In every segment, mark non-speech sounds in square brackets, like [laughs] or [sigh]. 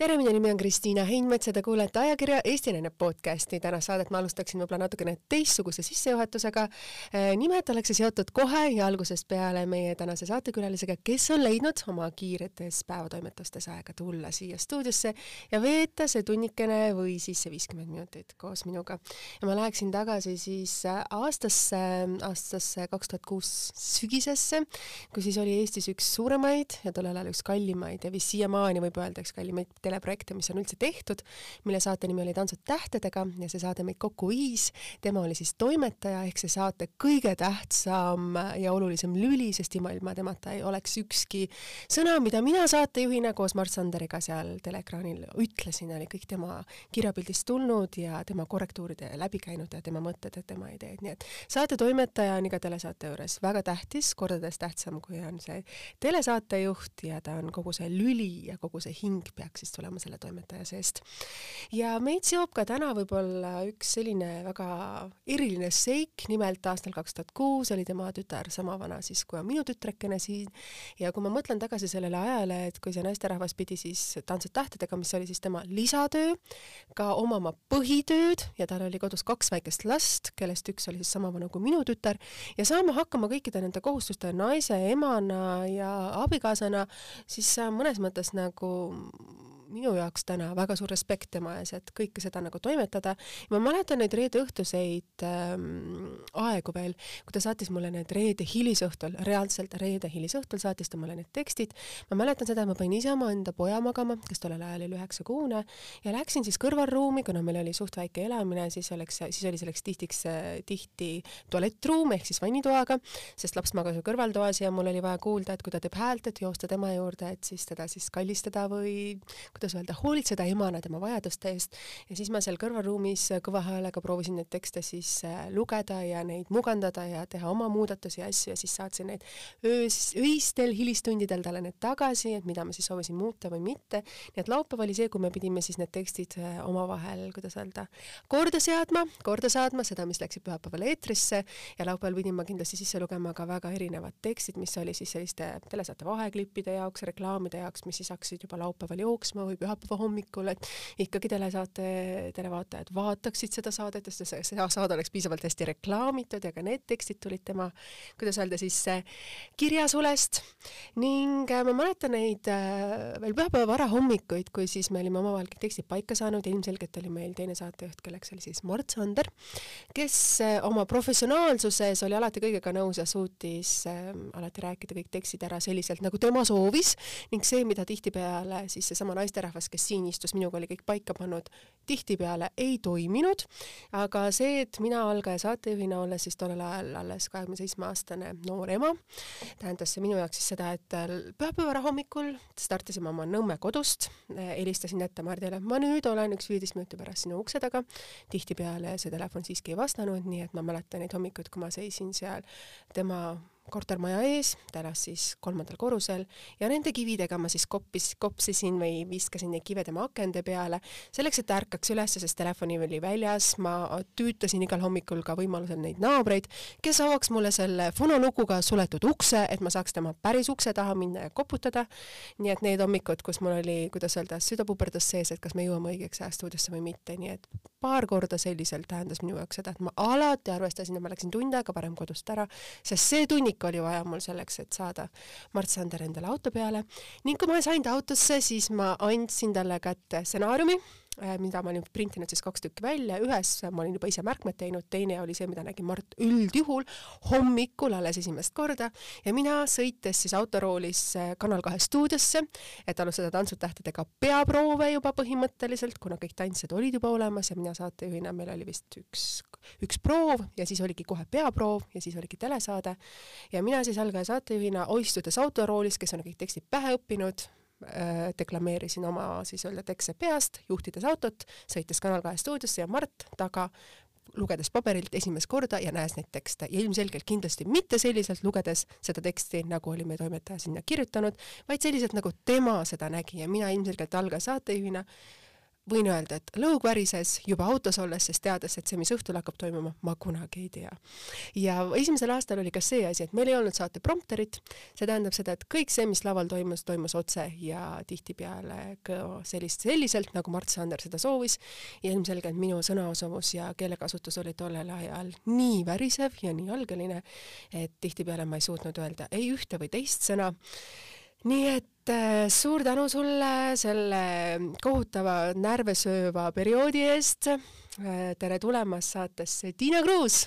tere, minu nimi on Kristiina Heinmets ja te kuulete ajakirja Eesti Naine podcasti. tänast saadet ma alustaksin võib-olla natukene teistsuguse sissejuhatusega. Eh, nimelt oleks see seotud kohe ja algusest peale meie tänase saatekülalisega, kes on leidnud oma kiiretes päevatoimetustes aega tulla siia stuudiosse ja veeta see tunnikene või siis see viiskümmend minutit koos minuga. ja ma läheksin tagasi siis aastasse, aastasse kaks tuhat kuus sügisesse, kui siis oli Eestis üks suuremaid ja tollel ajal üks kallimaid ja vist siiamaani võib öelda üks kallimaid teleprojekte, mis on üldse tehtud, mille saate nimi oli Tantsud tähtedega ja see saade meid kokku viis. tema oli siis toimetaja ehk see saate kõige tähtsam ja olulisem lüli, sest ilma temata ei oleks ükski sõna, mida mina saatejuhina koos Mart Sanderiga seal teleekraanil ütlesin, oli kõik tema kirjapildist tulnud ja tema korrektuuride läbi käinud ja tema mõtted ja tema ideed, nii et saate toimetaja on iga telesaate juures väga tähtis, kordades tähtsam, kui on see telesaatejuht ja ta on kogu see lüli ja kogu see hing peaks siis tulema selle toimetaja seest. ja meid seob ka täna võib-olla üks selline väga eriline seik, nimelt aastal kaks tuhat kuus oli tema tütar sama vana siis, kui on minu tütrekene siin ja kui ma mõtlen tagasi sellele ajale, et kui see naisterahvas pidi siis Tantsud tähtedega, mis oli siis tema lisatöö, ka omama põhitööd ja tal oli kodus kaks väikest last, kellest üks oli siis sama vana kui minu tütar ja saama hakkama kõikide nende kohustuste naise, emana ja abikaasana, siis mõnes mõttes nagu minu jaoks täna väga suur respekt tema ees, et kõike seda nagu toimetada. ma mäletan neid reede õhtuseid ähm, aegu veel, kui ta saatis mulle need reede hilisõhtul, reaalselt reede hilisõhtul saatis ta mulle need tekstid. ma mäletan seda, ma panin ise omaenda poja magama, kes tollel ajal oli üheksakuune ja läksin siis kõrvalruumi, kuna meil oli suht väike elamine, siis oleks, siis oli selleks tihtiks tihti tualettruum ehk siis vannitoaga, sest laps magas ju kõrvaltoas ja mul oli vaja kuulda, et kui ta teeb häält, et joosta tema juurde, et siis teda siis kallistada või kuidas öelda, hoolitseda emana tema vajaduste eest ja siis ma seal kõrvalruumis kõva häälega proovisin neid tekste siis äh, lugeda ja neid mugandada ja teha oma muudatusi ja asju ja siis saatsin neid öös, öistel hilistundidel talle need tagasi, et mida ma siis soovisin muuta või mitte. nii et laupäev oli see, kui me pidime siis need tekstid äh, omavahel, kuidas öelda, korda seadma, korda saatma, seda, mis läksid pühapäeval eetrisse ja laupäeval pidin ma kindlasti sisse lugema ka väga erinevad tekstid, mis oli siis selliste telesaate vaheklippide jaoks, reklaamide jaoks, mis siis hakkasid juba laupäeval jooksma või pühapäeva hommikul, et ikkagi telesaate, televaatajad vaataksid seda saadet, sest see, saade oleks piisavalt hästi reklaamitud ja ka need tekstid tulid tema, kuidas öelda siis, kirjasulest. Ning äh, ma mäletan neid äh, veel pühapäeva varahommikuid, kui siis me olime omavahel kõik tekstid paika saanud. Ja ilmselgelt oli meil teine saatejuht, kelleks oli siis Mart Sander, kes äh, oma professionaalsuses oli alati kõigega nõus ja suutis alati rääkida kõik tekstid ära selliselt, nagu tema soovis. Ning see, mida tihtipeale siis seesama naisterahvas naisterahvas, kes siin istus, minuga oli kõik paika pannud, tihtipeale ei toiminud, aga see, et mina algaja saatejuhina, olles siis tollel ajal alles kahekümne seitsme aastane noor ema, tähendas see minu jaoks siis seda, et pühapäeva varahommikul startisime oma Nõmme kodust, helistasin ette Mardile, ma nüüd olen üks viieteist minuti pärast sinu ukse taga, tihtipeale see telefon siiski ei vastanud, nii et ma mäletan neid hommikuid, kui ma seisin seal tema kortermaja ees, ta elas siis kolmandal korrusel ja nende kividega ma siis koppis, kopsisin või viskasin neid kive tema akende peale, selleks, et ta ärkaks üles, sest telefoni oli väljas, ma tüütasin igal hommikul ka võimalusel neid naabreid, kes avaks mulle selle fononukuga suletud ukse, et ma saaks tema päris ukse taha minna ja koputada. nii et need hommikud, kus mul oli, kuidas öelda, südapuperdas sees, et kas me jõuame õigeks ajaks stuudiosse või mitte, nii et paar korda selliselt tähendas minu jaoks seda, et ma alati arvestasin, et ma läksin tund aega varem kodust ära, sest see tunnik oli vaja mul selleks, et saada Mart Sander endale auto peale. Ning kui ma sain ta autosse, siis ma andsin talle kätte stsenaariumi Äh, mida ma olin printinud siis kaks tükki välja, ühes ma olin juba ise märkmed teinud, teine oli see, mida nägi Mart üldjuhul hommikul alles esimest korda. Ja mina sõites siis autoroolis äh, Kanal kahe stuudiosse, et alustada Tantsud tähtedega peaproove juba põhimõtteliselt, kuna kõik tantsijad olid juba olemas ja mina saatejuhina, meil oli vist üks, üks proov ja siis oligi kohe peaproov ja siis oligi telesaade. Ja mina siis algaja saatejuhina, istudes autoroolis, kes on kõik tekstid pähe õppinud, Äh, deklameerisin oma siis öelda tekste peast, juhtides autot, sõites Kanal kahe stuudiosse ja Mart taga, lugedes paberilt esimest korda ja näes neid tekste. Ja ilmselgelt kindlasti mitte selliselt lugedes seda teksti, nagu oli meie toimetaja sinna kirjutanud, vaid selliselt, nagu tema seda nägi. Ja mina ilmselgelt algaja saatejuhina võin öelda, et lõug värises juba autos olles, sest teades, et see, mis õhtul hakkab toimuma, ma kunagi ei tea. ja esimesel aastal oli ka see asi, et meil ei olnud saate prompterit, see tähendab seda, et kõik see, mis laval toimus, toimus otse ja tihtipeale ka sellist, selliselt, nagu Mart Sander seda soovis. Ja ilmselgelt minu sõnaosavus ja keelekasutus oli tollel ajal nii värisev ja nii algeline, et tihtipeale ma ei suutnud öelda ei ühte või teist sõna nii et äh, suur tänu sulle selle kohutava närvesööva perioodi eest. Äh, tere tulemast saatesse, Tiina Kruus.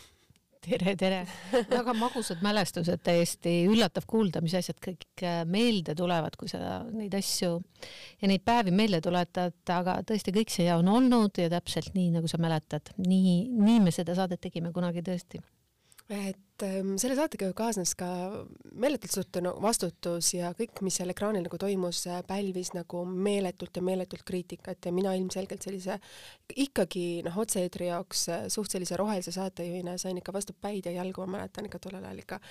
tere, tere. väga magusad mälestused, täiesti üllatav kuulda, mis asjad kõik äh, meelde tulevad, kui sa neid asju ja neid päevi meelde tuletad, aga tõesti kõik see on olnud ja täpselt nii, nagu sa mäletad, nii, nii me seda saadet tegime kunagi tõesti et ähm, selle saatega ju kaasnes ka meeletult suurt no, vastutus ja kõik, mis seal ekraanil nagu toimus, äh, pälvis nagu meeletult ja meeletult kriitikat ja mina ilmselgelt sellise ikkagi noh, otse-eetri jaoks äh, suht sellise rohelise saatejuhina sain ikka vastu päid ja jalgu, ma mäletan ikka tollel ajal ikka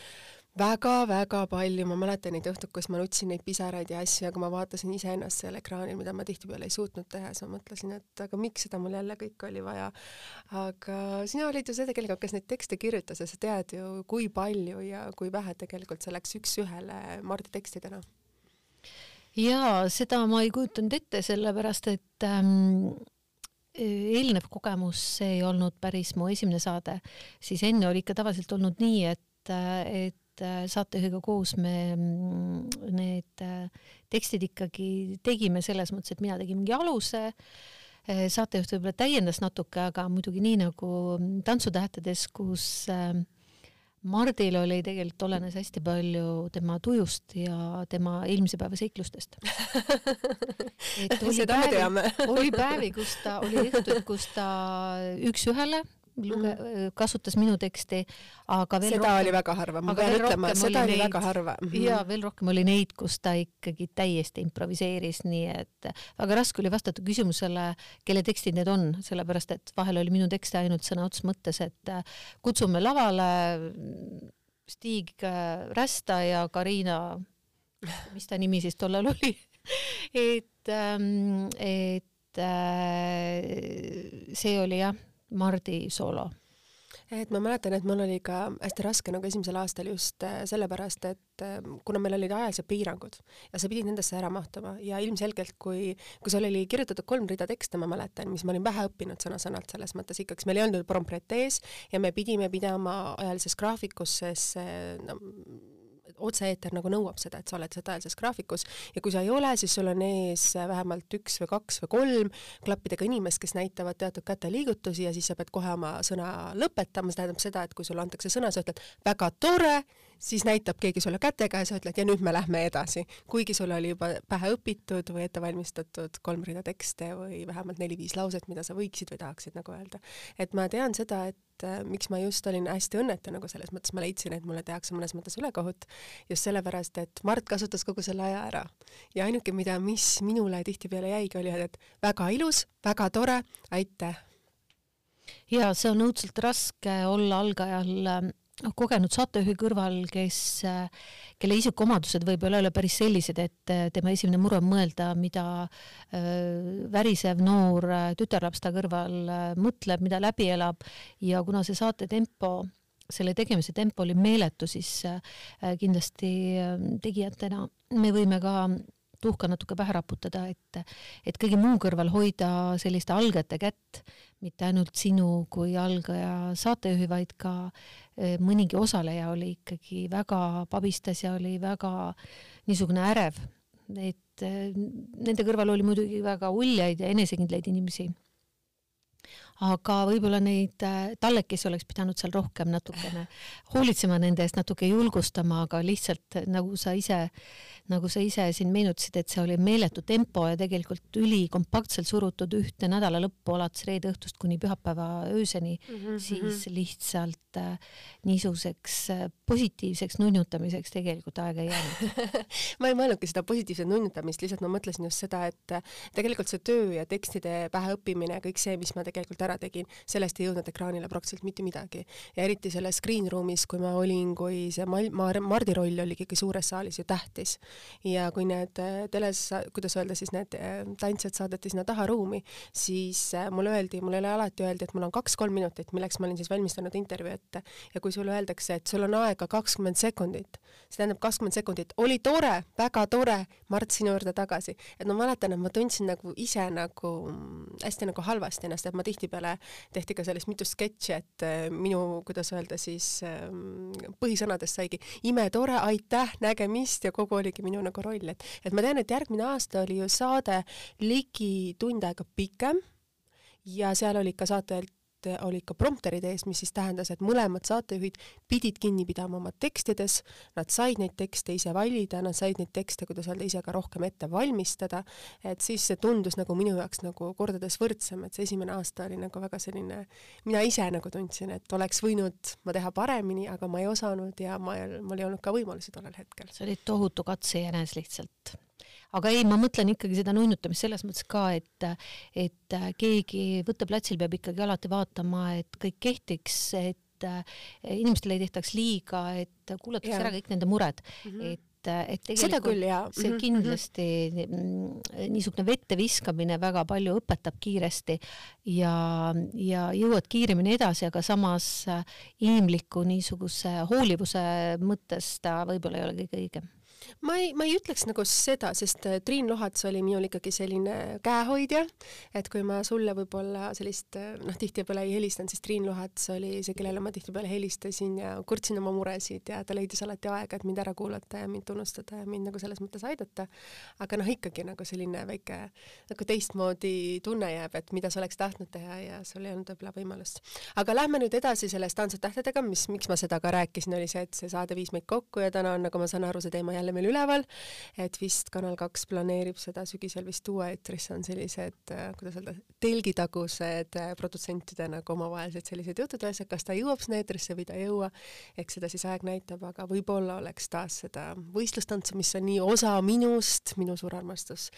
väga-väga palju, ma mäletan neid õhtuid, kus ma nutsin neid pisaraid ja asju, aga ma vaatasin iseennast seal ekraanil, mida ma tihtipeale ei suutnud teha, siis ma mõtlesin, et aga miks seda mul jälle kõike oli vaja. aga sina olid ju see tegelikult, kes neid tekste kirjutas ja sa tead ju, kui palju ja kui vähe tegelikult see läks üks-ühele Mardi tekstidena. jaa, seda ma ei kujutanud ette, sellepärast et ähm, eelnev kogemus, see ei olnud päris mu esimene saade, siis enne oli ikka tavaliselt olnud nii, et, et Äh, saatejuhiga koos me mm, need äh, tekstid ikkagi tegime selles mõttes, et mina tegin mingi aluse, äh, saatejuht võib-olla täiendas natuke, aga muidugi nii nagu Tantsutähtedes, kus Mardil oli tegelikult olenes hästi palju tema tujust ja tema eelmise päeva seiklustest. [laughs] Seda me teame. oli päevi, kus ta, oli õhtud, kus ta üks-ühele luge- mm., kasutas minu teksti, aga veel seda rohkem, oli väga harva, ma pean ütlema, seda oli neid, väga harva mm. -hmm. ja veel rohkem oli neid, kus ta ikkagi täiesti improviseeris, nii et väga raske oli vastata küsimusele, kelle tekstid need on, sellepärast et vahel oli minu tekste ainult sõna otseses mõttes, et kutsume lavale Stig Rästa ja Karina, mis ta nimi siis tollal oli [laughs] et, ähm, et äh, see oli jah Mardi soolo? et ma mäletan, et mul oli ka hästi raske nagu esimesel aastal just äh, sellepärast, et äh, kuna meil olid ajalised piirangud ja sa pidid nendesse ära mahtuma ja ilmselgelt, kui, kui sul oli kirjutatud kolm rida tekste, ma mäletan, mis ma olin vähe õppinud sõna-sõnalt selles mõttes ikkagi, meil ei olnud prompret ees ja me pidime pidama ajalises graafikus, sest no, otse-eeter nagu nõuab seda, et sa oled sõjalises graafikus. Ja kui sa ei ole, siis sul on ees vähemalt üks või kaks või kolm klappidega inimest, kes näitavad teatud käteliigutusi ja siis sa pead kohe oma sõna lõpetama, see tähendab seda, et kui sulle antakse sõna, sa ütled väga tore, siis näitab keegi sulle kätega ja sa ütled ja nüüd me lähme edasi. kuigi sul oli juba pähe õpitud või ette valmistatud kolm rida tekste või vähemalt neli-viis lauset, mida sa võiksid või tahaksid nagu öelda. et ma tean seda, et äh, miks ma just olin hästi õnnetu nagu selles mõttes, ma leidsin, et mulle tehakse mõnes mõttes ülekohut, just sellepärast, et Mart kasutas kogu selle aja ära. ja ainuke, mida, mis minule tihtipeale jäigi, oli, et väga ilus, väga tore, aitäh ja see on õudselt raske olla algajal ähm, noh, kogenud saatejuhi kõrval, kes, kelle isikuomadused võib-olla ei ole päris sellised, et äh, tema esimene mure on mõelda, mida äh, värisev noor äh, tütarlaps ta kõrval mõtleb, mida läbi elab. Ja kuna see saate tempo selle tegemise tempo oli meeletu, siis kindlasti tegijatena me võime ka tuhka natuke pähe raputada, et, et kõige muu kõrval hoida selliste algajate kätt, mitte ainult sinu kui algaja saatejuhi, vaid ka eh, mõnigi osaleja oli ikkagi väga pabistas ja oli väga niisugune ärev. et eh, nende kõrval oli muidugi väga uljaid ja enesekindlaid inimesi aga võib-olla neid eh, tallekesi oleks pidanud seal rohkem natukene hoolitsema nende eest, natuke julgustama, aga lihtsalt nagu sa ise nagu sa ise siin meenutasid, et see oli meeletu tempo ja tegelikult ülikompaktselt surutud ühte nädala lõppu alates reede õhtust kuni pühapäeva ööseni mm, -hmm. siis lihtsalt äh, niisuguseks äh, positiivseks nunnutamiseks tegelikult aega ei jäänud [laughs] ma ei mõelnudki seda positiivset nunnutamist, lihtsalt ma mõtlesin just seda, et äh, tegelikult see töö ja tekstide päheõppimine, kõik see, mis ma tegelikult ära ära tegin, sellest ei jõudnud ekraanile praktiliselt mitte midagi. ja eriti selles screen room'is, kui ma olin, kui see Mal-, Mar-, Mardi roll oli ikkagi suures saalis ju tähtis. ja kui need äh, teles, kuidas öelda siis, need äh, tantsijad saadeti sinna taha ruumi, siis äh, mulle öeldi, mulle alati öeldi, et mul on kaks-kolm minutit, milleks ma olin siis valmistanud intervjuu ette. ja kui sulle öeldakse, et sul on aega kakskümmend sekundit, see tähendab kakskümmend sekundit, oli tore, väga tore, Mart, sinu juurde tagasi. et ma mäletan, et ma tundsin nagu ise nagu hästi nagu halvasti ennast, et ma tihtipeale tehti ka sellest mitu sketši, et äh, minu, kuidas öelda siis ähm, põhisõnadest saigi imetore, aitäh, nägemist ja kogu oligi minu nagu roll, et, et ma tean, et järgmine aasta oli ju saade ligi tund aega pikem ja seal olid ka saatelt olid ka prompterid ees, mis siis tähendas, et mõlemad saatejuhid pidid kinni pidama oma tekstides, nad said neid tekste ise valida, nad said neid tekste, kuidas öelda, ise ka rohkem ette valmistada, et siis see tundus nagu minu jaoks nagu kordades võrdsem, et see esimene aasta oli nagu väga selline, mina ise nagu tundsin, et oleks võinud ma teha paremini, aga ma ei osanud ja ma, mul ei olnud ka võimalusi tollel hetkel. see oli tohutu katsejänes lihtsalt aga ei, ma mõtlen ikkagi seda nunnutamist selles mõttes ka, et, et keegi võtteplatsil peab ikkagi alati vaatama, et kõik kehtiks, et inimestele ei tehtaks liiga, et kuulatakse ära kõik nende mured mm, -hmm. et et tegelikult küll, see mhm, kindlasti mhm. niisugune vette viskamine väga palju õpetab kiiresti ja, ja jõuad kiiremini edasi, aga samas inimliku niisuguse hoolivuse mõttes ta võib-olla ei ole kõige õigem ma ei, ma ei ütleks nagu seda, sest äh, Triin Lohats oli minul ikkagi selline käehoidja, et kui ma sulle võib-olla sellist äh, noh, tihtipeale ei helistanud, siis Triin Lohats oli see, kellele ma tihtipeale helistasin ja kurtsin oma muresid ja ta leidis alati aega, et mind ära kuulata ja mind tunnustada ja mind nagu selles mõttes aidata. aga noh, ikkagi nagu selline väike nagu teistmoodi tunne jääb, et mida sa oleks tahtnud teha ja sul ei olnud võib-olla võimalust. aga lähme nüüd edasi sellest Tantsud tähtedega, mis, miks ma seda ka rääkisin, oli see, et see saade viis meid kokku ja täna on, nagu ma saan aru, see teema jälle meil üleval, et vist Kanal kaks planeerib seda sügisel vist tuua eetrisse, on sellised, äh, kuidas öelda, telgitagused äh, produtsentide nagu omavahelised sellised jutud, ühesõnaga, kas ta jõuab sinna eetrisse või ta ei jõua, eks seda siis aeg näitab, aga võib-olla oleks taas seda võistlustantsu, mis on nii osa minust, minu suur armastus,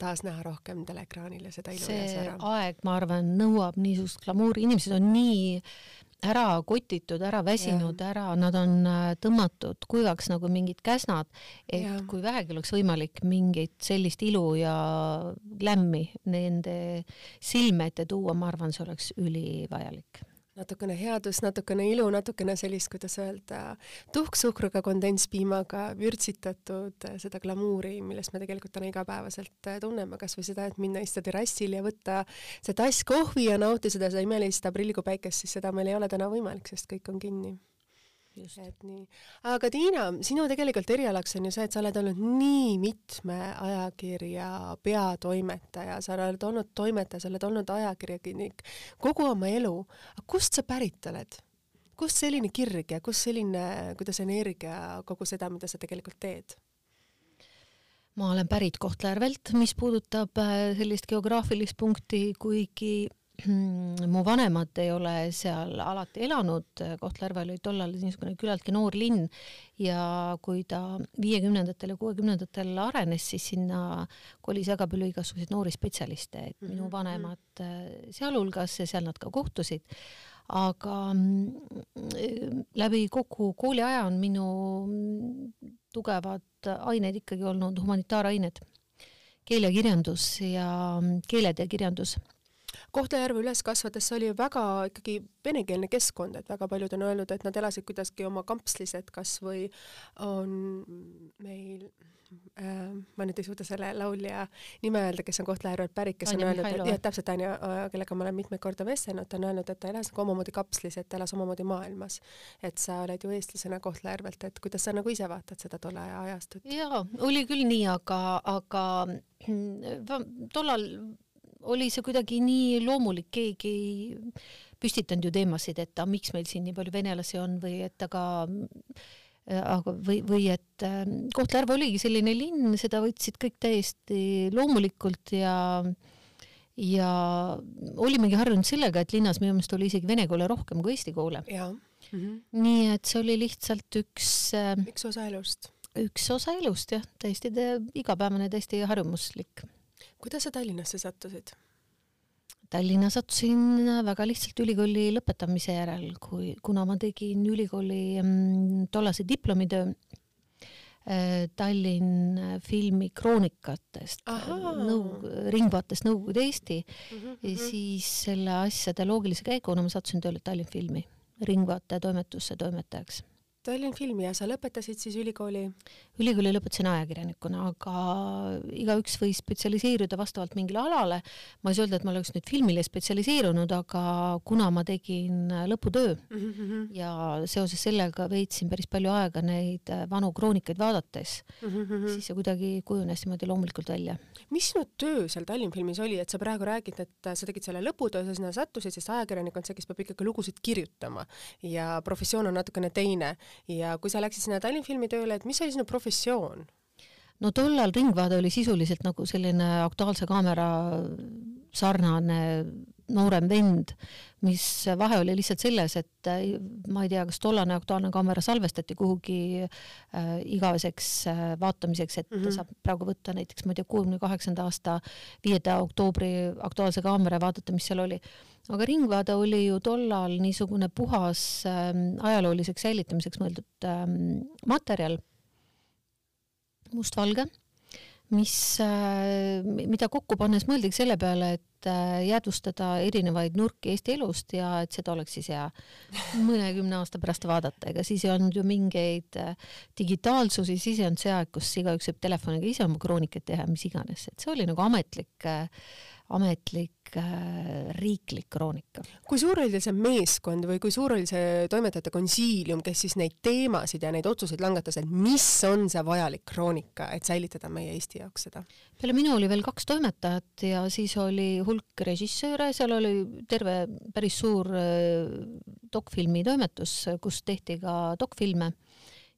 taas näha rohkem teleekraanil ja seda ilu see aeg, ma arvan, nõuab niisugust glamuuri, inimesed on nii ära kotitud, ära väsinud, ära, nad on äh, tõmmatud kuivaks nagu mingid käsnad, et ja. kui vähegi oleks võimalik mingit sellist ilu ja lämmi nende silme ette tuua, ma arvan, see oleks ülivajalik natukene headust, natukene ilu, natukene sellist, kuidas öelda, tuhksuhkruga, kondentspiimaga vürtsitatud äh, seda glamuuri, millest me tegelikult täna igapäevaselt äh, tunneme, kas või seda, et minna istuda terrassil ja võtta see tass kohvi ja nautida seda imelist aprillikuu päikest, siis seda meil ei ole täna võimalik, sest kõik on kinni et nii. aga Tiina, sinu tegelikult erialaks on ju see, et sa oled olnud nii mitme ajakirja peatoimetaja, sa oled olnud toimetaja, sa oled olnud ajakirjanik kogu oma elu. kust sa pärit oled? kust selline kirg ja kust selline, kuidas energia kogu seda, mida sa tegelikult teed? ma olen pärit Kohtla-Järvelt, mis puudutab äh, sellist geograafilist punkti, kuigi mu vanemad ei ole seal alati elanud, Kohtla-Järve oli tollal niisugune küllaltki noor linn ja kui ta viiekümnendatel ja kuuekümnendatel arenes, siis sinna kolis väga palju igasuguseid noori spetsialiste, et minu mhm, vanemad mhm. sealhulgas ja seal nad ka kohtusid. aga mm, läbi kogu kooliaja on minu tugevad ained ikkagi olnud humanitaarained, keel ja kirjandus ja mm, keeled ja kirjandus Kohtla-Järve üles kasvades see oli väga ikkagi venekeelne keskkond, et väga paljud on öelnud, et nad elasid kuidagi oma kampslis, et kas või on meil äh, ma nüüd ei suuda selle laulja nime öelda, kes on Kohtla-Järvelt pärit, kes Anja on öelnud, jah, täpselt Anja, äh, kellega ma olen mitmeid korda vestelnud, ta on öelnud, et ta elas nagu omamoodi kapslis, et ta elas omamoodi maailmas. et sa oled ju eestlasena Kohtla-Järvelt, et kuidas sa nagu ise vaatad seda tolle aja ajastut? jaa, oli küll nii, aga, aga tollal oli see kuidagi nii loomulik, keegi ei püstitanud ju teemasid, et aga miks meil siin nii palju venelasi on või et aga aga või, või et ähm, Kohtla-Järve oligi selline linn, seda võtsid kõik täiesti loomulikult ja ja olimegi harjunud sellega, et linnas minu meelest oli isegi vene koole rohkem kui eesti koole. Mm -hmm. nii et see oli lihtsalt üks äh, üks osa elust. üks osa elust jah, täiesti igapäevane, täiesti harjumuslik kuidas sa Tallinnasse sattusid? Tallinna sattusin väga lihtsalt ülikooli lõpetamise järel, kui, kuna ma tegin ülikooli mm, tollase diplomitöö äh, Tallinn filmi kroonikatest, nõu-, Ringvaatest Nõukogude Eesti mm, -hmm. siis selle asjade loogilise käiguna ma sattusin tööle Tallinn Filmi, Ringvaate toimetusse toimetajaks Tallinn Filmi ja sa lõpetasid siis ülikooli? ülikooli lõpetasin ajakirjanikuna, aga igaüks võis spetsialiseeruda vastavalt mingile alale. ma ei saa öelda, et ma oleks nüüd filmile spetsialiseerunud, aga kuna ma tegin lõputöö mm -hmm. ja seoses sellega veetsin päris palju aega neid vanu kroonikaid vaadates mm, -hmm. siis see kuidagi kujunes niimoodi loomulikult välja. mis sinu töö seal Tallinn Filmis oli, et sa praegu räägid, et sa tegid selle lõputöö, sa sinna sattusid, sest ajakirjanik on see, kes peab ikkagi lugusid kirjutama ja professioon on natukene teine ja kui sa läksid sinna Tallinn filmi tööle, et mis oli sinu professioon? no tollal Ringvaade oli sisuliselt nagu selline Aktuaalse Kaamera sarnane noorem vend, mis vahe oli lihtsalt selles, et äh, ma ei tea, kas tollane Aktuaalne Kaamera salvestati kuhugi äh, igaveseks äh, vaatamiseks, et mm -hmm. saab praegu võtta näiteks, ma ei tea, kuuekümne kaheksanda aasta viienda oktoobri Aktuaalse Kaamera ja vaadata, mis seal oli aga Ringvaade oli ju tollal niisugune puhas äh, ajalooliseks säilitamiseks mõeldud äh, materjal, mustvalge, mis äh,, mida kokku pannes mõeldigi selle peale, et äh, jäädvustada erinevaid nurki Eesti elust ja et seda oleks siis hea mõnekümne aasta pärast vaadata, ega siis ei olnud ju mingeid äh, digitaalsusi, siis ei olnud see aeg, kus igaüks võib telefoniga ise oma kroonikat teha, mis iganes, et see oli nagu ametlik äh, ametlik äh, riiklik kroonika. kui suur oli see meeskond või kui suur oli see toimetajate konsiilium, kes siis neid teemasid ja neid otsuseid langetas, et mis on see vajalik kroonika, et säilitada meie Eesti jaoks seda? peale minu oli veel kaks toimetajat ja siis oli hulk režissööre, seal oli terve päris suur äh, dokfilmi toimetus, kus tehti ka dokfilme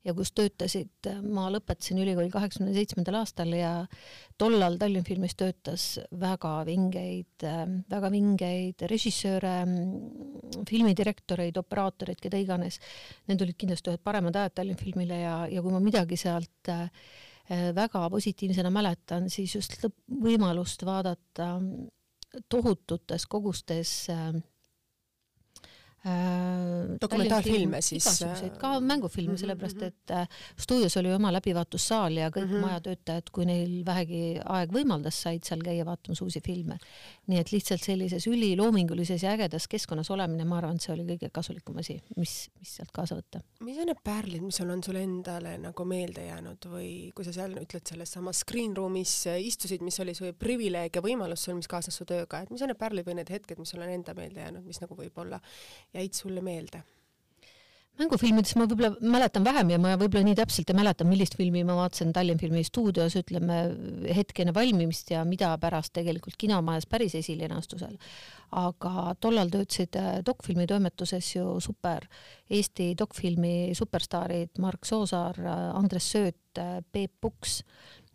ja kus töötasid, ma lõpetasin ülikooli kaheksakümne seitsmendal aastal ja tollal Tallinn filmis töötas väga vingeid, väga vingeid režissööre, filmidirektoreid, operaatoreid, keda iganes. Need olid kindlasti ühed paremad ajad Tallinn filmile ja, ja kui ma midagi sealt äh, väga positiivsena mäletan, siis just võimalust vaadata tohututes kogustes äh, Äh, dokumentaalfilme siis? igasuguseid, ka mängufilme mm, -hmm. sellepärast et äh, stuudios oli oma läbivaatussaal ja kõik mm -hmm. majatöötajad, kui neil vähegi aeg võimaldas, said seal käia vaatamas uusi filme. nii et lihtsalt sellises üliloomingulises ja ägedas keskkonnas olemine, ma arvan, et see oli kõige kasulikum asi, mis, mis sealt kaasa võtta. mis on need pärlid, mis sul on sulle endale nagu meelde jäänud või kui sa seal ütled selles samas screen room'is istusid, mis oli su privileeg ja võimalus sul, mis kaasnes su tööga, et mis on need pärlid või need hetked, mis sulle on enda meelde jäänud, mis nagu võib-olla jäid sulle meelde? mängufilmidest ma võib-olla mäletan vähem ja ma võib-olla nii täpselt ei mäleta, millist filmi ma vaatasin Tallinn filmi stuudios, ütleme hetkene valmimist ja mida pärast tegelikult kinomajas päris esilinastusel. aga tollal töötasid äh, dokfilmi toimetuses ju super Eesti dokfilmi superstaarid Mark Soosaar, äh, Andres Sööt, äh, Peep Puks.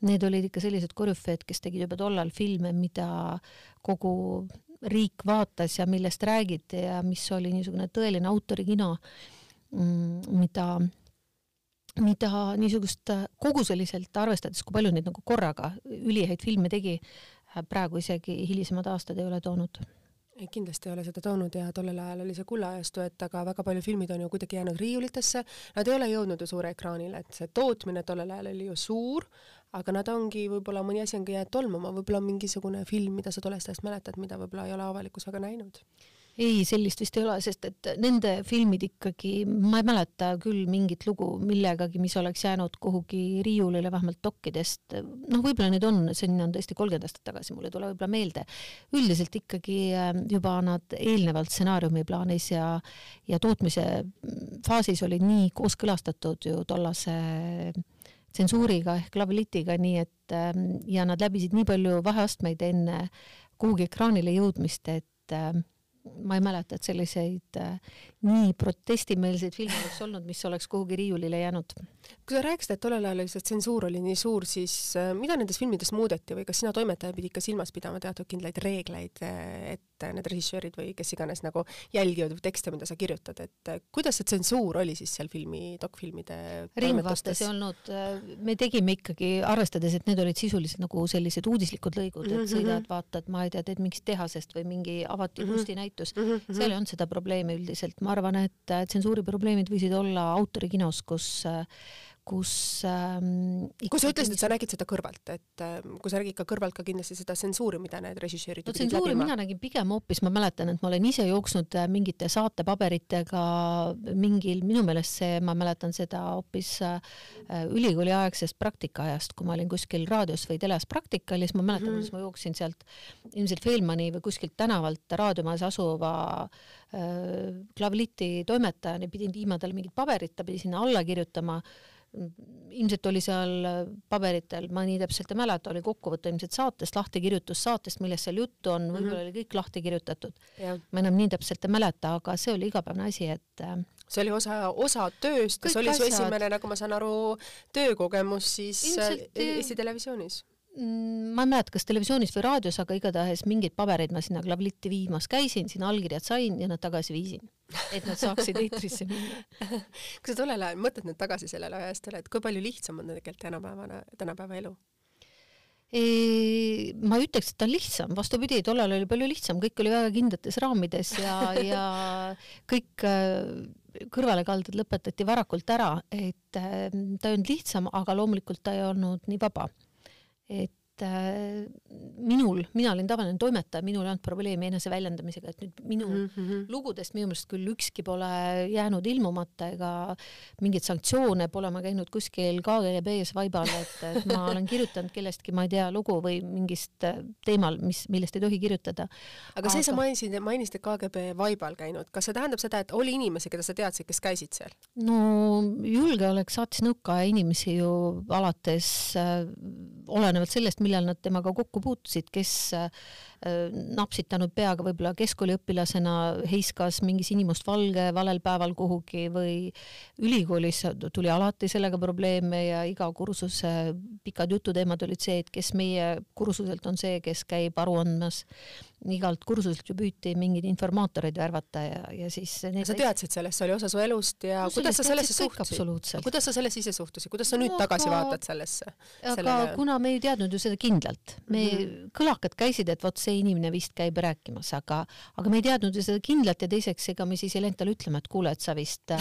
Need olid ikka sellised korüfeed, kes tegid juba tollal filme, mida kogu riik vaatas ja millest räägiti ja mis oli niisugune tõeline autorikino, mm, mida, mida niisugust koguseliselt arvestades, kui palju neid nagu korraga ülihäid filme tegi, praegu isegi hilisemad aastad ei ole toonud. Kindlasti ei ole seda toonud ja tollel ajal oli see kullaajastu, et aga väga palju filmid on ju kuidagi jäänud riiulitesse, nad ei ole jõudnud ju suure ekraanile, et see tootmine tollel ajal oli ju suur, aga nad ongi, võib-olla mõni asi ongi jäänud tolmuma, võib-olla on mingisugune film, mida sa tollest ajast mäletad, mida võib-olla ei ole avalikkus väga näinud ei, sellist vist ei ole, sest et nende filmid ikkagi, ma ei mäleta küll mingit lugu millegagi, mis oleks jäänud kuhugi riiulile, vähemalt dokkidest. noh, võib-olla neid on, see on tõesti kolmkümmend aastat tagasi, mul ei tule võib-olla meelde. üldiselt ikkagi ähm, juba nad eelnevalt stsenaariumi plaanis ja, ja tootmise faasis olid nii kooskõlastatud ju tollase tsensuuriga ehk lavlitiga, nii et ähm, ja nad läbisid nii palju vaheastmeid enne kuhugi ekraanile jõudmist, et ähm, ma ei mäleta, et selliseid äh, nii protestimeelseid filme oleks olnud, mis oleks kuhugi riiulile jäänud. kui sa rääkisid, et tollel ajal see tsensuur oli nii suur, siis äh, mida nendes filmides muudeti või kas sina toimetaja pidid ka silmas pidama teatud kindlaid reegleid, et need režissöörid või kes iganes nagu jälgivad tekste, mida sa kirjutad, et äh, kuidas see tsensuur oli siis seal filmi, dokfilmide ringvastes ei olnud, äh, me tegime ikkagi, arvestades, et need olid sisuliselt nagu sellised uudislikud lõigud, et -hmm. sõidad, vaatad, ma ei tea, teed mingist tehasest või mingi avati mm -hmm. Kunstinäitus mm, -hmm. seal ei olnud seda probleemi üldiselt, ma arvan, et tsensuuri probleemid võisid olla autorikinos, kus kus ähm, kui sa ütlesid, et sa nägid seda kõrvalt, et ähm, kui sa nägid ka kõrvalt ka kindlasti seda tsensuuri, mida need režissöörid no tsensuuri mina nägin pigem hoopis, ma mäletan, et ma olen ise jooksnud äh, mingite saatepaberitega mingil, minu meelest see, ma mäletan seda hoopis äh, ülikooliaegsest praktikaajast, kui ma olin kuskil raadios või teles praktikal ja siis ma mäletan mm, -hmm. kuidas ma jooksin sealt ilmselt Feilmani või kuskilt tänavalt raadiomajas asuva äh, klavliti toimetajani, pidin viima talle mingit paberit, ta pidi sinna alla kirjutama ilmselt oli seal paberitel, ma nii täpselt ei mäleta, oli kokkuvõte ilmselt saatest, lahtikirjutus saatest, millest seal juttu on, võib-olla mm -hmm. oli kõik lahti kirjutatud. ma enam nii täpselt ei mäleta, aga see oli igapäevane asi, et äh, see oli osa, osa tööst see oli su esimene, nagu ma saan aru, töökogemus siis äh, Eesti Televisioonis ma ei mäleta, kas televisioonis või raadios, aga igatahes mingeid pabereid ma sinna klavlitti viimas käisin, sinna allkirjad sain ja nad tagasi viisin, et nad saaksid eetrisse minna. [laughs] kui sa tollel ajal mõtled nüüd tagasi sellele ajastule, et kui palju lihtsam on tegelikult tänapäevane, tänapäeva elu? ma ei ütleks, et ta on lihtsam, vastupidi, tollal oli palju lihtsam, kõik oli väga kindlates raamides ja, ja kõik äh, kõrvalekalded lõpetati varakult ära, et äh, ta ei olnud lihtsam, aga loomulikult ta ei olnud nii vaba et äh, minul, mina olin tavaline toimetaja, minul ei olnud probleemi eneseväljendamisega, et nüüd minu mm -hmm. lugudest minu meelest küll ükski pole jäänud ilmumata ega mingeid sanktsioone pole ma käinud kuskil KGB-s vaibal, et, et ma olen kirjutanud kellestki, ma ei tea, lugu või mingist äh, teemal, mis, millest ei tohi kirjutada. aga see, sa mainisid, mainisid KGB vaibal käinud, kas see tähendab seda, et oli inimesi, keda sa teadsid, kes käisid seal? no julgeolek saatis nõukaaja inimesi ju alates äh, olenevalt sellest, millal nad temaga kokku puutusid, kes napsitanud peaga võib-olla keskkooliõpilasena heiskas mingi sinimustvalge valel päeval kuhugi või ülikoolis tuli alati sellega probleeme ja iga kursuse pikad jututeemad olid see, et kes meie kursuselt on see, kes käib aru andmas igalt kursuselt ju püüti mingeid informaatoreid värvata ja, ja siis need sa teadsid sellest, see oli osa su elust ja no, kuidas sa sellesse suhtusid? kuidas sa sellesse ise suhtusid, kuidas sa nüüd no, tagasi aga, vaatad sellesse? aga sellele... kuna me ei teadnud ju seda kindlalt, me mm, -hmm. kõlakad käisid, et vot see inimene vist käib rääkimas, aga, aga me ei teadnud ju seda kindlalt ja teiseks, ega me siis ei läinud talle ütlema, et kuule, et sa vist,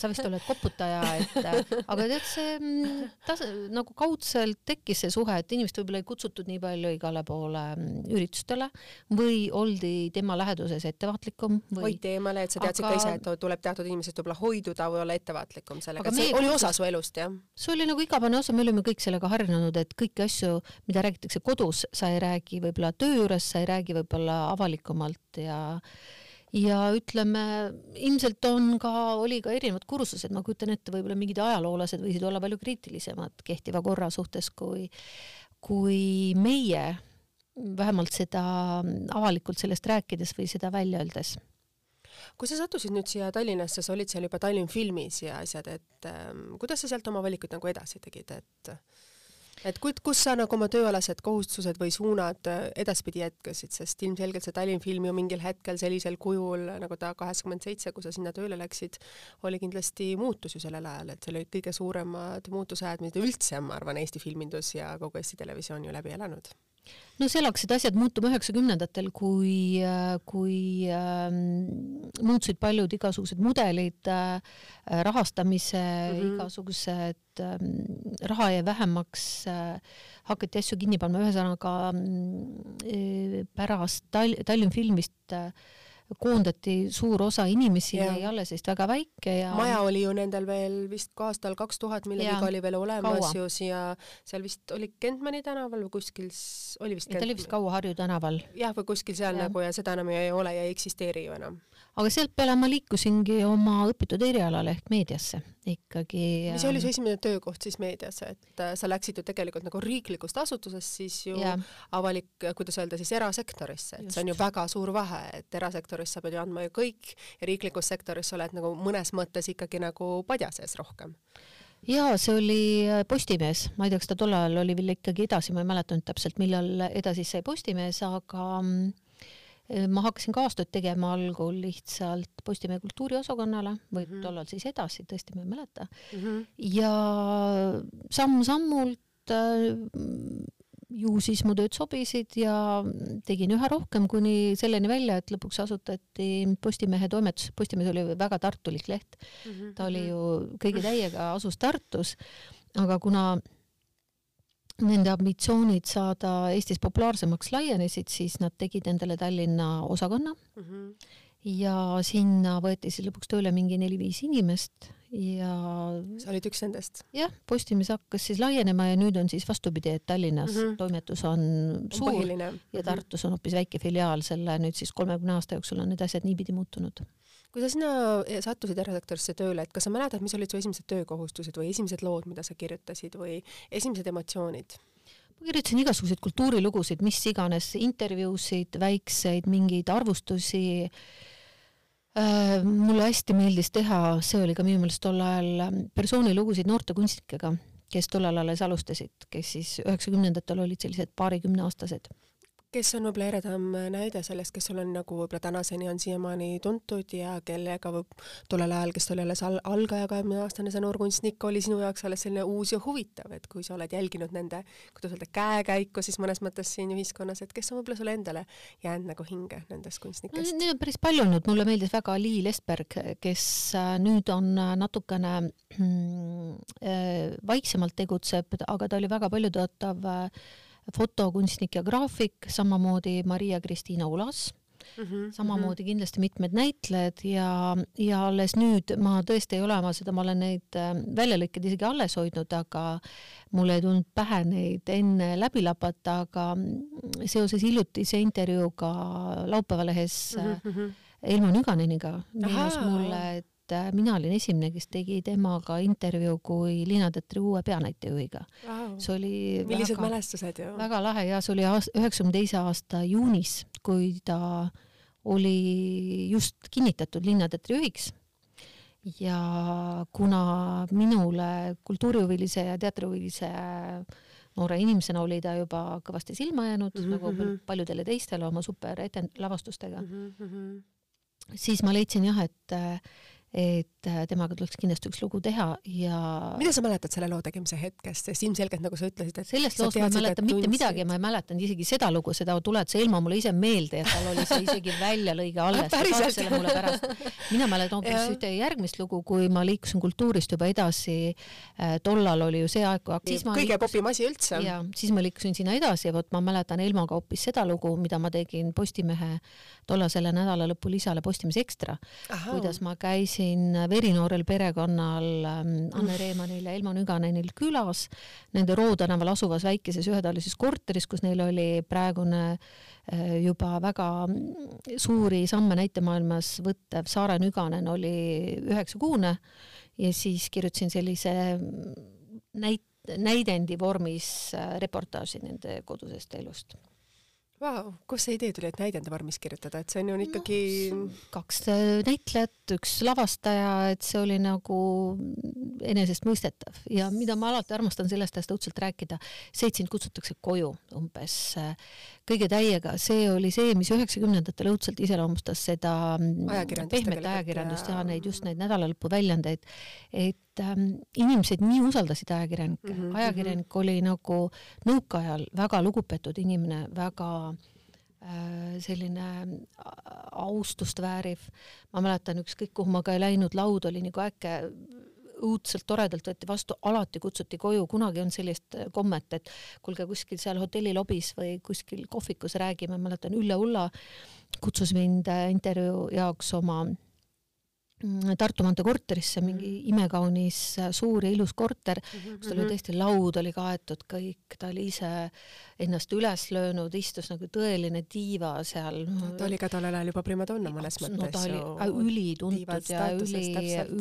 sa vist oled koputaja, et aga tead, see mm, tas-, nagu kaudselt tekkis see suhe, et inimest võib-olla ei kutsutud nii palju igale poole mm, üritustele või oldi tema läheduses ettevaatlikum või.... hoiti eemale, et sa teadsid aga... ka ise, et tuleb teatud inimesest võib-olla hoiduda või olla ettevaatlikum sellega, see oli osa su elust, jah? see oli nagu igapäevane osa, me olime kõik sellega harjunud, et kõiki asju, mida räägitakse kodus, sa ei räägi võib-olla töö juures, sa ei räägi võib-olla avalikumalt ja ja ütleme, ilmselt on ka, oli ka erinevad kursused, ma kujutan ette, võib-olla mingid ajaloolased võisid olla palju kriitilisemad kehtiva korra suhtes kui, kui meie vähemalt seda avalikult sellest rääkides või seda välja öeldes. Kui sa sattusid nüüd siia Tallinnasse, sa olid seal juba Tallinn filmis ja asjad, et ähm, kuidas sa sealt oma valikuid nagu edasi tegid, et et kus, kus sa nagu oma tööalased kohustused või suunad äh, edaspidi jätkasid, sest ilmselgelt see Tallinn film ju mingil hetkel sellisel kujul, nagu ta kaheksakümmend seitse, kui sa sinna tööle läksid, oli kindlasti muutus ju sellel ajal, et see oli kõige suuremad muutusajad, mida üldse, ma arvan, Eesti filmindus ja kogu Eesti Televisioon ju läbi elanud no seal hakkasid asjad muutuma üheksakümnendatel, kui, kui äh, muutusid paljud igasugused mudelid äh,, rahastamise mm -hmm. igasugused äh, raha jäi vähemaks äh,, hakati asju kinni panema, ühesõnaga äh, pärast Tall Tallinn filmist äh, koondati suur osa inimesi ja jäi alles vist väga väike ja maja oli ju nendel veel vist ka aastal kaks tuhat millegiga oli veel olemas ju siia, seal vist oli Kentmani tänaval või kuskil, oli vist ta oli vist kaua Harju tänaval. jah, või kuskil seal ja. nagu ja seda enam ei ole ja ei eksisteeri ju enam. Aga sealt peale ma liikusingi oma õpitud erialale ehk meediasse ikkagi. mis oli su esimene töökoht siis meedias, et äh, sa läksid ju tegelikult nagu riiklikust asutusest siis ju yeah. avalik, kuidas öelda siis erasektorisse, et Just. see on ju väga suur vahe, et erasektoris sa pead ju andma ju kõik ja riiklikus sektoris sa oled nagu mõnes mõttes ikkagi nagu padja sees rohkem jaa, see oli äh, Postimees, ma ei tea, kas ta tol ajal oli veel ikkagi edasi, ma ei mäleta nüüd täpselt, millal edasi sai Postimees, aga mm, ma hakkasin kaastööd tegema algul lihtsalt Postimehe kultuuriosakonnale või mm -hmm. tollal siis edasi, tõesti ma ei mäleta mm. -hmm. ja samm-sammult äh, ju siis mu tööd sobisid ja tegin üha rohkem, kuni selleni välja, et lõpuks asutati Postimehe toimetus, Postimees oli väga tartulik leht mm. -hmm. ta oli ju kõigi täiega asus Tartus, aga kuna nende ambitsioonid saada Eestis populaarsemaks laienesid, siis nad tegid endale Tallinna osakonna mm. -hmm. ja sinna võeti siis lõpuks tööle mingi neli-viis inimest ja. sa olid üks nendest? jah, Postimees hakkas siis laienema ja nüüd on siis vastupidi, et Tallinnas mm -hmm. toimetus on suur Põhiline. ja Tartus on hoopis väike filiaal, selle nüüd siis kolmekümne aasta jooksul on need asjad niipidi muutunud kui sa sinna eh, sattusid erasektorisse tööle, et kas sa mäletad, mis olid su esimesed töökohustused või esimesed lood, mida sa kirjutasid või esimesed emotsioonid? ma kirjutasin igasuguseid kultuurilugusid, mis iganes, intervjuusid, väikseid mingeid arvustusi äh,. mulle hästi meeldis teha, see oli ka minu meelest tol ajal persoonilugusid noorte kunstnikega, kes tollal alles alustasid, kes siis üheksakümnendatel olid sellised paarikümneaastased kes on võib-olla eredam näide sellest, kes sul on nagu võib-olla tänaseni on siiamaani tuntud ja kellega võib tollel ajal, kes oli alles al algaja kahekümneaastane see noor kunstnik, oli sinu jaoks alles selline uus ja huvitav, et kui sa oled jälginud nende, kuidas öelda, käekäiku siis mõnes mõttes siin ühiskonnas, et kes on võib-olla sulle endale jäänud nagu hinge nendest kunstnikest no,? Neid on päris palju olnud, mulle meeldis väga Liil Esberg, kes äh, nüüd on äh, natukene mm, äh, vaiksemalt tegutseb, aga ta oli väga paljutõotav äh, fotokunstnik ja graafik, samamoodi Maria-Kristiina Ulas Mm -hmm, samamoodi mm -hmm. kindlasti mitmed näitlejad ja, ja alles nüüd ma tõesti ei ole oma seda, ma olen neid äh, väljalõikeid isegi alles hoidnud, aga mul ei tulnud pähe neid enne läbi lapata, aga seoses hiljutise intervjuuga laupäeva lehes mm -hmm. Elmo Nüganeniga meenus mulle, et et äh, mina olin esimene, kes tegi temaga intervjuu kui Linnateatri uue peanäitejuhiga wow.. see oli millised väga, mälestused ju. väga lahe ja see oli üheksakümne teise aasta juunis, kui ta oli just kinnitatud Linnateatri juhiks ja kuna minule kultuurihuvilise ja teatrihuvilise noore inimesena oli ta juba kõvasti silma jäänud mm, -hmm. nagu mhm. paljudele teistele oma super lavastustega mm, -hmm. siis ma leidsin jah, et et äh, temaga tuleks kindlasti üks lugu teha ja mida sa mäletad selle loo tegemise hetkest, sest ilmselgelt nagu sa ütlesid, et sellest loost ma ei mäleta mitte tundsid. midagi, ma ei mäletanud isegi seda lugu, seda tuled sa ilma mulle ise meelde ja tal oli see isegi väljalõige [laughs] alles ta saatis selle mulle pärast. mina mäletan hoopis ühte järgmist lugu, kui ma liikusin kultuurist juba edasi äh,, tollal oli ju see aeg, kui hakkas kõige liik... popim asi üldse. ja siis ma liikusin sinna edasi ja vot ma mäletan Elmaga hoopis seda lugu, mida ma tegin Postimehe tollasele nädalalõpu lisale Postimees Ekstra, kuidas ma käisin verinoorel perekonnal ähm, Anne Reemanil ja Elmo Nüganenil külas, nende Roo tänaval asuvas väikeses ühetoalises korteris, kus neil oli praegune äh, juba väga suuri samme näitemaailmas võttev Saare Nüganen oli üheksakuune. Ja siis kirjutasin sellise näit-, näidendi vormis äh, reportaaži nende kodusest elust Vau, kust see idee tuli, et näidende vormis kirjutada, et see on ju ikkagi no, kaks äh, näitlejat, üks lavastaja, et see oli nagu enesestmõistetav. Ja mida ma alati armastan sellest ajast õudselt rääkida, see, et sind kutsutakse koju umbes äh, kõige täiega, see oli see, mis üheksakümnendatel õudselt iseloomustas seda mm, pehmet ajakirjandust ja neid just neid nädalalõpu väljandeid, et ähm, inimesed nii usaldasid ajakirjanikke mm, -hmm. ajakirjanik oli nagu nõukaajal väga lugupeetud inimene, väga äh, selline austust vääriv. ma mäletan, ükskõik kuhu ma ka ei läinud, laud oli nagu äkki õudselt toredalt võeti vastu, alati kutsuti koju, kunagi on sellist äh, kommet, et kuulge kuskil seal hotelli lobis või kuskil kohvikus räägime, mäletan Ülle Ulla kutsus mind äh, intervjuu jaoks oma Tartu maantee korterisse, mingi Mhm. imekaunis äh, suur ja ilus korter, Mhm, kus tal oli tõesti laud oli kaetud kõik, ta oli ise ennast üles löönud, istus nagu tõeline diiva seal. ta oli ka tollel ajal juba primadonna mõnes mõttes no ta oli ju äh, ülituntud ja üli,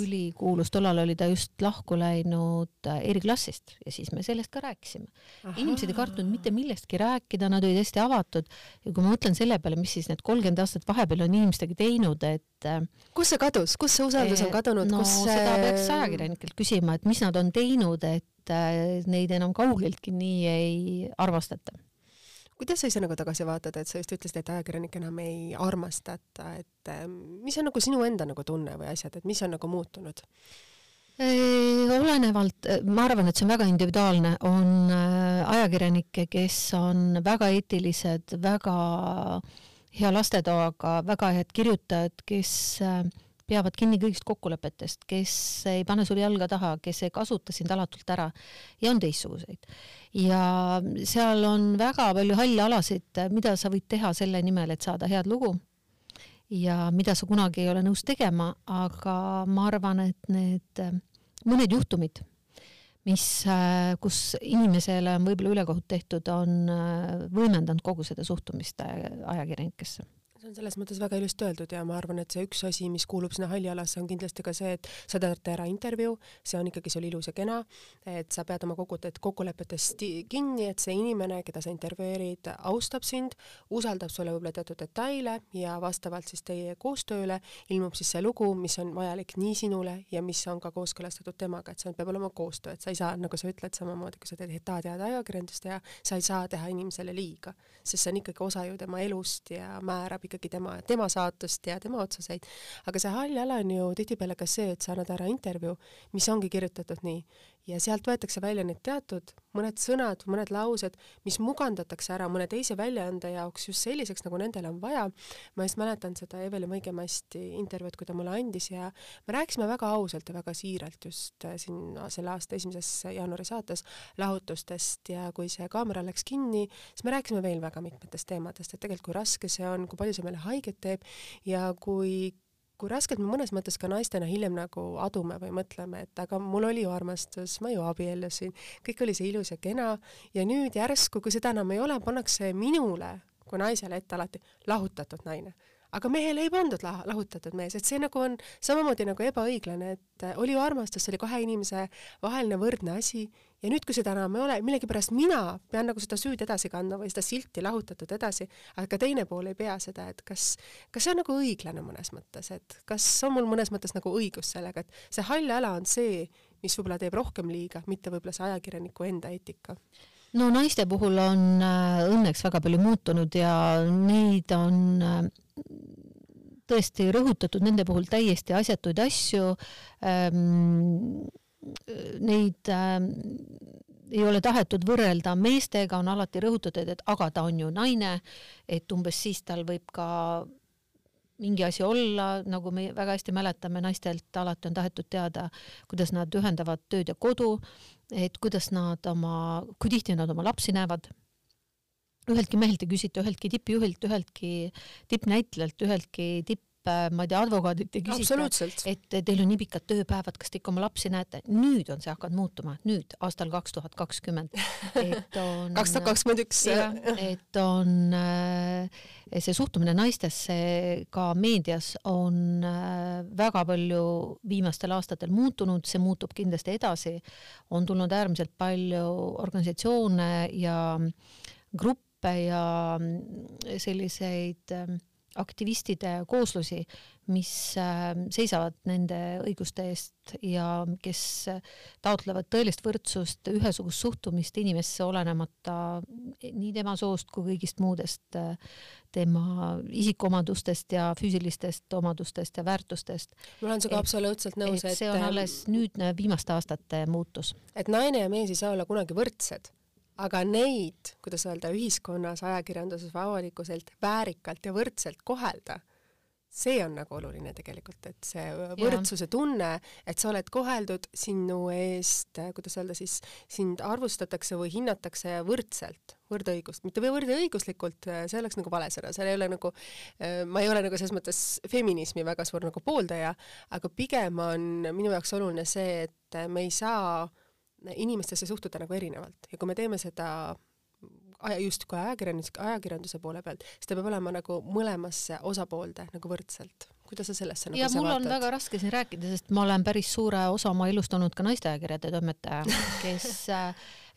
ülikuulus, tollal oli ta just lahku läinud äh, eriklassist ja siis me sellest ka rääkisime. inimesed ei kartnud mitte millestki rääkida, nad olid hästi avatud ja kui ma mõtlen selle peale, mis siis need kolmkümmend aastat vahepeal on inimestega teinud, et kus see kadus, kus see usaldus on kadunud, no kus seda peaks ajakirjanikelt küsima, et mis nad on teinud, et äh, neid enam kaugeltki nii ei armastata. kuidas sa ise nagu tagasi vaatad, et sa just ütlesid, et ajakirjanikke enam ei armastata, et äh, mis on nagu sinu enda nagu tunne või asjad, et mis on nagu muutunud? olenevalt, ma arvan, et see on väga individuaalne, on ajakirjanikke, kes on väga eetilised, väga hea lastetoaga, väga head kirjutajad, kes äh, peavad kinni kõigist kokkulepetest, kes ei pane sul jalga taha, kes ei kasuta sind alatult ära. Ja on teistsuguseid. ja seal on väga palju halle alasid, mida sa võid teha selle nimel, et saada head lugu ja mida sa kunagi ei ole nõus tegema, aga ma arvan, et need mõned juhtumid, mis, kus inimesele on võib-olla ülekohut tehtud, on võimendanud kogu seda suhtumist ajakirjanikesse see on selles mõttes väga ilusti öeldud ja ma arvan, et see üks asi, mis kuulub sinna halli alasse, on kindlasti ka see, et sa teed ära intervjuu, see on ikkagi sul ilus ja kena, et sa pead oma kokku, kokkulepetest kinni, et see inimene, keda sa intervjueerid, austab sind, usaldab sulle võib-olla teatud detaile ja vastavalt siis teie koostööle ilmub siis see lugu, mis on vajalik nii sinule ja mis on ka kooskõlastatud temaga, et see peab olema koostöö, et sa ei saa, nagu sa ütled, samamoodi kui sa teed tahad head ajakirjandust teha, sa ei saa teha inimesele liiga, sest see on ikkagi osa ju tema elust ja määrab ikkagi tema, tema saatust ja tema otsuseid. aga see hall ala on ju tihtipeale ka see, et sa annad ära intervjuu, mis ongi kirjutatud nii ja sealt võetakse välja need teatud mõned sõnad, mõned laused, mis mugandatakse ära mõne teise väljaande jaoks just selliseks, nagu nendel on vaja. ma just mäletan seda Evelin Mõigemasti intervjuud, kui ta mulle andis ja me rääkisime väga ausalt ja väga siiralt just äh, siin selle aasta esimeses jaanuari saates lahutustest ja kui see kaamera läks kinni, siis me rääkisime veel väga mitmetest teemadest, et tegelikult kui raske see on, kui palju see meile haiget teeb ja kui kui raskelt me mõnes mõttes ka naistena hiljem nagu adume või mõtleme, et aga mul oli ju armastus, ma ju abiellusin, kõik oli see ilus ja kena ja nüüd järsku, kui seda enam ei ole, pannakse minule kui naisele ette alati lahutatud naine. Aga mehele ei pandud lah lahutatud mees, et see nagu on samamoodi nagu ebaõiglane, et oli ju armastus, see oli kahe inimese vaheline võrdne asi ja nüüd, kui seda enam ei ole, millegipärast mina pean nagu seda süüd edasi kandma või seda silti lahutatud edasi, aga teine pool ei pea seda, et kas, kas see on nagu õiglane mõnes mõttes, et kas on mul mõnes mõttes nagu õigus sellega, et see hall ala on see, mis võib-olla teeb rohkem liiga, mitte võib-olla see ajakirjaniku enda eetika no naiste puhul on äh, õnneks väga palju muutunud ja neid on äh, tõesti rõhutatud nende puhul täiesti asjatuid asju ähm,. Neid ähm, ei ole tahetud võrrelda meestega, on alati rõhutatud, et aga ta on ju naine, et umbes siis tal võib ka mingi asi olla, nagu me väga hästi mäletame, naistelt alati on tahetud teada, kuidas nad ühendavad tööd ja kodu, et kuidas nad oma, kui tihti nad oma lapsi näevad. üheltki mehelt ei küsita, üheltki tippjuhilt, üheltki tippnäitlejalt, üheltki tipp ma ei tea, advokaadilt ei küsita, et teil on nii pikad tööpäevad, kas te ikka oma lapsi näete, nüüd on see hakanud muutuma, nüüd aastal kaks tuhat kakskümmend, et on [laughs] kaks tuhat kakskümmend üks. et on äh, see suhtumine naistesse ka meedias on äh, väga palju viimastel aastatel muutunud, see muutub kindlasti edasi, on tulnud äärmiselt palju organisatsioone ja gruppe ja selliseid äh, aktivistide kooslusi, mis ähm, seisavad nende õiguste eest ja kes taotlevad tõelist võrdsust, ühesugust suhtumist inimesse, olenemata nii tema soost kui kõigist muudest äh, tema isikuomadustest ja füüsilistest omadustest ja väärtustest. ma olen sinuga absoluutselt nõus, et see on ähm, alles nüüdne viimaste aastate muutus. et naine ja mees ei saa olla kunagi võrdsed aga neid, kuidas öelda, ühiskonnas, ajakirjanduses või avalikkuselt väärikalt ja võrdselt kohelda, see on nagu oluline tegelikult, et see võrdsuse tunne, et sa oled koheldud sinu eest, kuidas öelda siis, sind arvustatakse või hinnatakse võrdselt, võrdõigust, mitte või võrdõiguslikult, see oleks nagu vale sõna, seal ei ole nagu, ma ei ole nagu selles mõttes feminismi väga suur nagu pooldaja, aga pigem on minu jaoks oluline see, et me ei saa inimestesse suhtuda nagu erinevalt ja kui me teeme seda aja, justkui ajakirjandus, ajakirjanduse poole pealt, siis ta peab olema nagu mõlemasse osapoolde nagu võrdselt. kuidas sa sellesse nagu ja mul vaatad? on väga raske siin rääkida, sest ma olen päris suure osa oma elust olnud ka naisteajakirjade toimetaja, [laughs] kes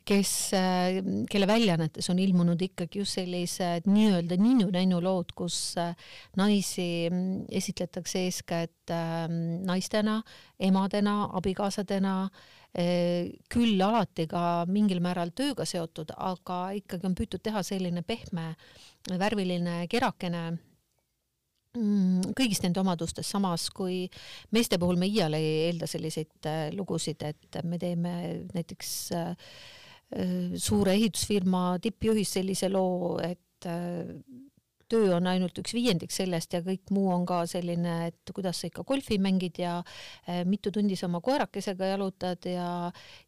kes, kelle väljaannetes on ilmunud ikkagi just sellised nii-öelda ninnu-nännu lood, kus naisi esitletakse eeskätt ähm, naistena, emadena, abikaasadena äh,, küll alati ka mingil määral tööga seotud, aga ikkagi on püütud teha selline pehme, värviline, kerakene mm, kõigist nende omadustest, samas kui meeste puhul me iial ei eelda selliseid äh, lugusid, et me teeme näiteks äh, äh, suure ehitusfirma tippjuhist sellise loo, et töö on ainult üks viiendik sellest ja kõik muu on ka selline, et kuidas sa ikka golfi mängid ja eh, mitu tundi sa oma koerakesega jalutad ja,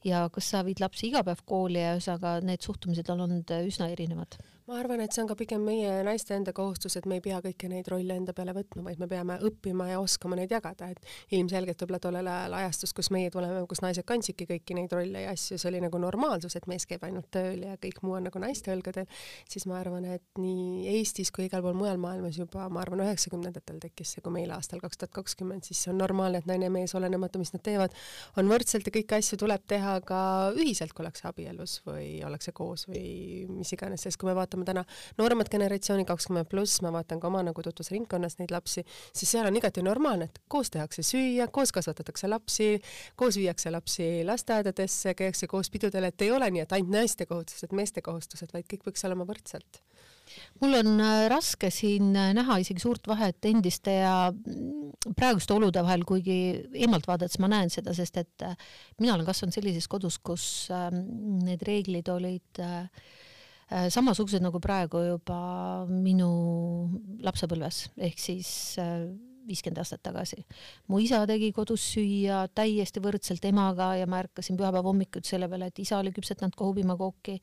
ja kas sa viid lapsi iga päev kooli ja ühesõnaga need suhtumised on olnud üsna erinevad ma arvan, et see on ka pigem meie naiste enda kohustus, et me ei pea kõiki neid rolle enda peale võtma, vaid me peame õppima ja oskama neid jagada, et ilmselgelt võib-olla tollel ajal ajastus, kus meie tuleme, kus naised kandsidki kõiki neid rolle ja asju, see oli nagu normaalsus, et mees käib ainult tööl ja kõik muu on nagu naiste õlgadel, siis ma arvan, et nii Eestis kui igal pool mujal maailmas juba, ma arvan, üheksakümnendatel tekkis see, kui meil aastal kaks tuhat kakskümmend, siis see on normaalne, et naine ja mees, olenemata, mis nad teevad, on võrdselt ja kõiki asju tuleb teha ka ühiselt, kui ollakse abielus või ollakse koos või mis iganes, sest kui me vaatame vaatame täna nooremat generatsiooni, kakskümmend pluss, ma vaatan ka oma nagu tutvusringkonnas neid lapsi, siis seal on igati normaalne, et koos tehakse süüa, koos kasvatatakse lapsi, koos viiakse lapsi lasteaedadesse, käiakse koos pidudel, et ei ole nii, et ainult naiste kohustused, meeste kohustused, vaid kõik võiks olema võrdselt. Mul on äh, raske siin äh, näha isegi suurt vahet endiste ja mm, praeguste olude vahel, kuigi eemalt vaadates ma näen seda, sest et äh, mina olen kasvanud sellises kodus, kus ähm, need reeglid olid Äh, samasugused nagu praegu juba minu lapsepõlves ehk siis äh, viiskümmend aastat tagasi. mu isa tegi kodus süüa täiesti võrdselt emaga ja ma ärkasin pühapäeva hommikuti selle peale, et isa oli küpsetanud kohupiimakooki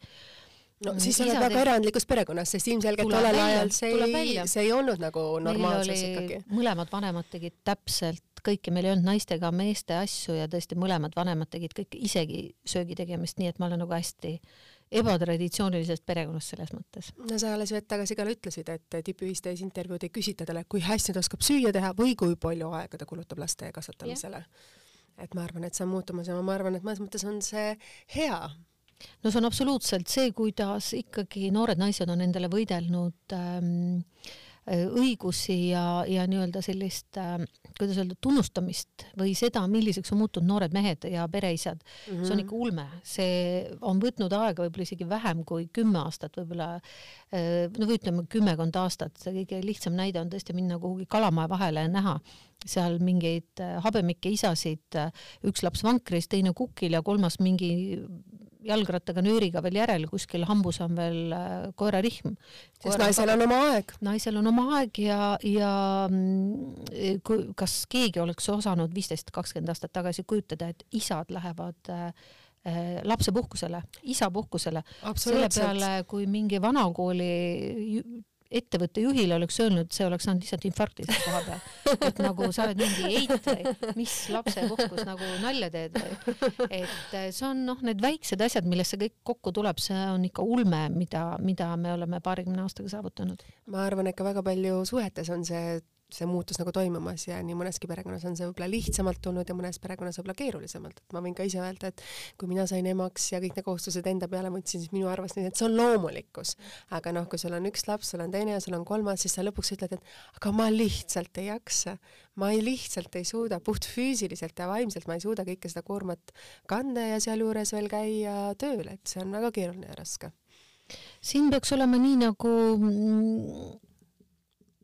no siis sa oled väga tegi... erandlikus perekonnas, sest ilmselgelt tollel ajal see ei, see ei olnud nagu normaalsus ikkagi. mõlemad vanemad tegid täpselt kõike, meil ei olnud naistega meeste asju ja tõesti mõlemad vanemad tegid kõike, isegi söögi tegemist, nii et ma olen nagu hästi ebatraditsioonilisest perekonnast selles mõttes. no sa alles hetk tagasi ka ütlesid, et tippühistes intervjuud ei küsita talle, kui hästi ta oskab süüa teha või kui palju aega ta kulutab laste kasvatamisele. et ma arvan, et see on muutumas ja ma arvan, et mõnes mõttes on see hea. no see on absoluutselt see, kuidas ikkagi noored naised on endale võidelnud ähm, Äh, õigusi ja, ja nii-öelda sellist äh, kuidas öelda, tunnustamist või seda, milliseks on muutunud noored mehed ja pereisad mm, -hmm. see on mhm. ikka ulme, see on võtnud aega võib-olla isegi vähem kui kümme aastat, võib-olla äh, no või ütleme kümmekond aastat, see kõige lihtsam näide on tõesti minna kuhugi kalamaja vahele ja näha seal mingeid habemikke isasid, üks laps vankris, teine kukil ja kolmas mingi jalgrattaga nööriga veel järel, kuskil hambus on veel äh, koerarihm. sest naisel on oma aeg. naisel on oma aeg ja, ja mm, kui, kas keegi oleks osanud viisteist, kakskümmend aastat tagasi kujutada, et isad lähevad äh, äh lapsepuhkusele, isapuhkusele, selle peale, kui mingi vanakooli ettevõtte juhile oleks öelnud, see oleks saanud lihtsalt infarkti selle koha peal. et nagu sa oled mingi eit või mis lapsepuhkus nagu nalja teed või. et eh, see on noh, need väiksed asjad, millest see kõik kokku tuleb, see on ikka ulme, mida, mida me oleme paarikümne aastaga saavutanud. ma arvan, ikka väga palju suhetes on see see muutus nagu toimumas ja nii mõneski perekonnas on see võib-olla lihtsamalt tulnud ja mõnes perekonnas võib-olla keerulisemalt, et ma võin ka ise öelda, et kui mina sain emaks ja kõik need kohustused enda peale võtsin, siis minu arvates et see on loomulikkus. aga noh, kui sul on üks laps, sul on teine ja sul on kolmas, siis sa lõpuks ütled, et aga ma lihtsalt ei jaksa, ma ei lihtsalt ei suuda, puhtfüüsiliselt ja vaimselt ma ei suuda kõike seda koormat kanda ja sealjuures veel käia tööl, et see on väga keeruline ja raske. Siin peaks olema nii nagu mm,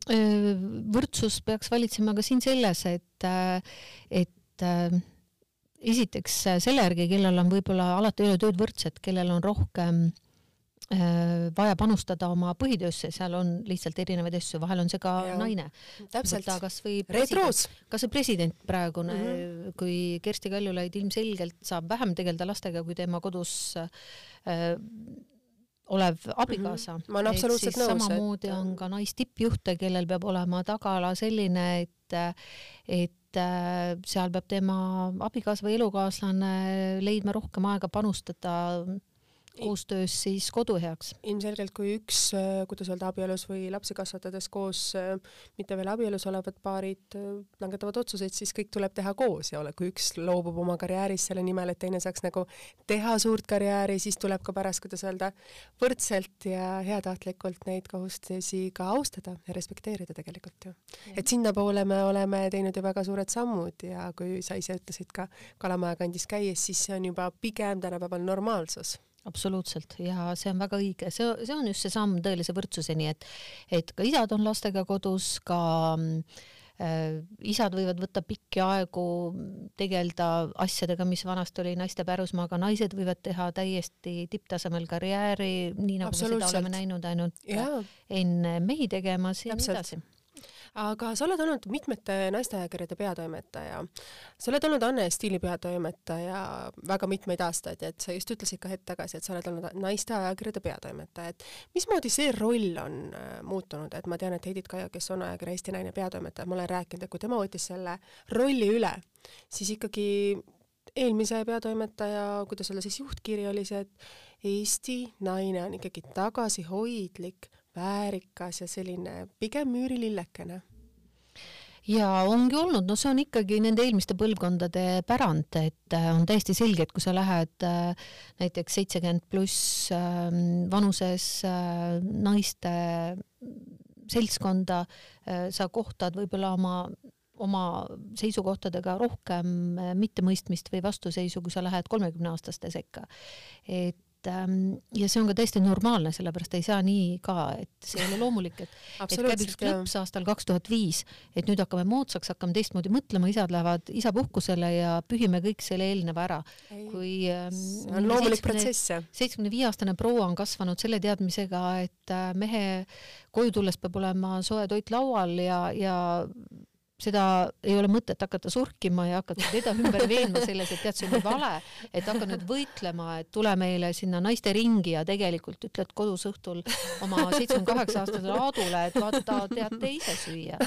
võrdsus peaks valitsema ka siin selles, et, et esiteks selle järgi, kellel on võib-olla alati ei ole tööd võrdsed, kellel on rohkem äh, vaja panustada oma põhitöösse, seal on lihtsalt erinevaid asju, vahel on see ka ja, naine. täpselt. kasvõi retroos. kas või president praegune mm, -hmm. kui Kersti Kaljulaid ilmselgelt saab vähem tegeleda lastega, kui tema kodus äh, olev abikaasa mm. -hmm. ma olen absoluutselt nõus. samamoodi et... on ka naistippjuhte, kellel peab olema tagala selline, et, et äh, seal peab tema abikaasa või elukaaslane leidma rohkem aega panustada koostöös siis kodu heaks. ilmselgelt, kui üks, äh, kuidas öelda, abielus või lapsi kasvatades koos äh, mitte veel abielus olevad paarid äh, langetavad otsuseid, siis kõik tuleb teha koos ja ole, kui üks loobub oma karjäärist selle nimel, et teine saaks nagu teha suurt karjääri, siis tuleb ka pärast, kuidas öelda, võrdselt ja heatahtlikult neid kohustusi ka austada ja respekteerida tegelikult ju. et sinnapoole me oleme teinud ju väga suured sammud ja kui sa ise ütlesid ka Kalamaja kandis käies, siis see on juba pigem tänapäeval normaalsus absoluutselt. Ja see on väga õige, see, see on just see samm tõelise võrdsuseni, et, et ka isad on lastega kodus, ka äh, isad võivad võtta pikki aegu tegeleda asjadega, mis vanasti oli naiste pärusmaa, aga naised võivad teha täiesti tipptasemel karjääri, nii nagu me seda oleme näinud ainult ja. enne mehi tegemas ja nii edasi aga sa oled olnud mitmete naisteajakirjade peatoimetaja. sa oled olnud Anne Stiili peatoimetaja väga mitmeid aastaid ja et sa just ütlesid ka hetk tagasi, et sa oled olnud naisteajakirjade peatoimetaja, et mismoodi see roll on äh, muutunud, et ma tean, et Heidit Kaia, kes on ajakirja Eesti Naine peatoimetaja, ma olen rääkinud, et kui tema võttis selle rolli üle, siis ikkagi eelmise peatoimetaja, kuidas öelda siis, juhtkiri oli see, et Eesti naine on ikkagi tagasihoidlik, väärikas ja selline pigem müürilillekene ja ongi olnud, no see on ikkagi nende eelmiste põlvkondade pärand, et äh, on täiesti selge, et kui sa lähed äh, näiteks seitsekümmend pluss ähm, vanuses äh, naiste seltskonda, sa kohtad võib-olla oma oma seisukohtadega rohkem mittemõistmist või vastuseisu, kui sa lähed kolmekümne aastaste sekka. et ja see on ka täiesti normaalne, sellepärast ei saa nii ka, et see ei ole loomulik, et et käib üks klõps aastal kaks tuhat viis, et nüüd hakkame moodsaks, hakkame teistmoodi mõtlema, isad lähevad isapuhkusele ja pühime kõik selle eelneva ära. kui ähm, see on loomulik protsess, jah. seitsmekümne viie aastane proua on kasvanud selle teadmisega, et äh, mehe koju tulles peab olema soe toit laual ja, ja seda ei ole mõtet hakata surkima ja hakata teda ümber [laughs] veenma selles, et tead, see on vale, et hakka nüüd võitlema, et tule meile sinna naiste ringi ja tegelikult ütled kodus õhtul oma seitsmekümne kaheksa aastasele Aadule, et vaata, tead te ise süüa.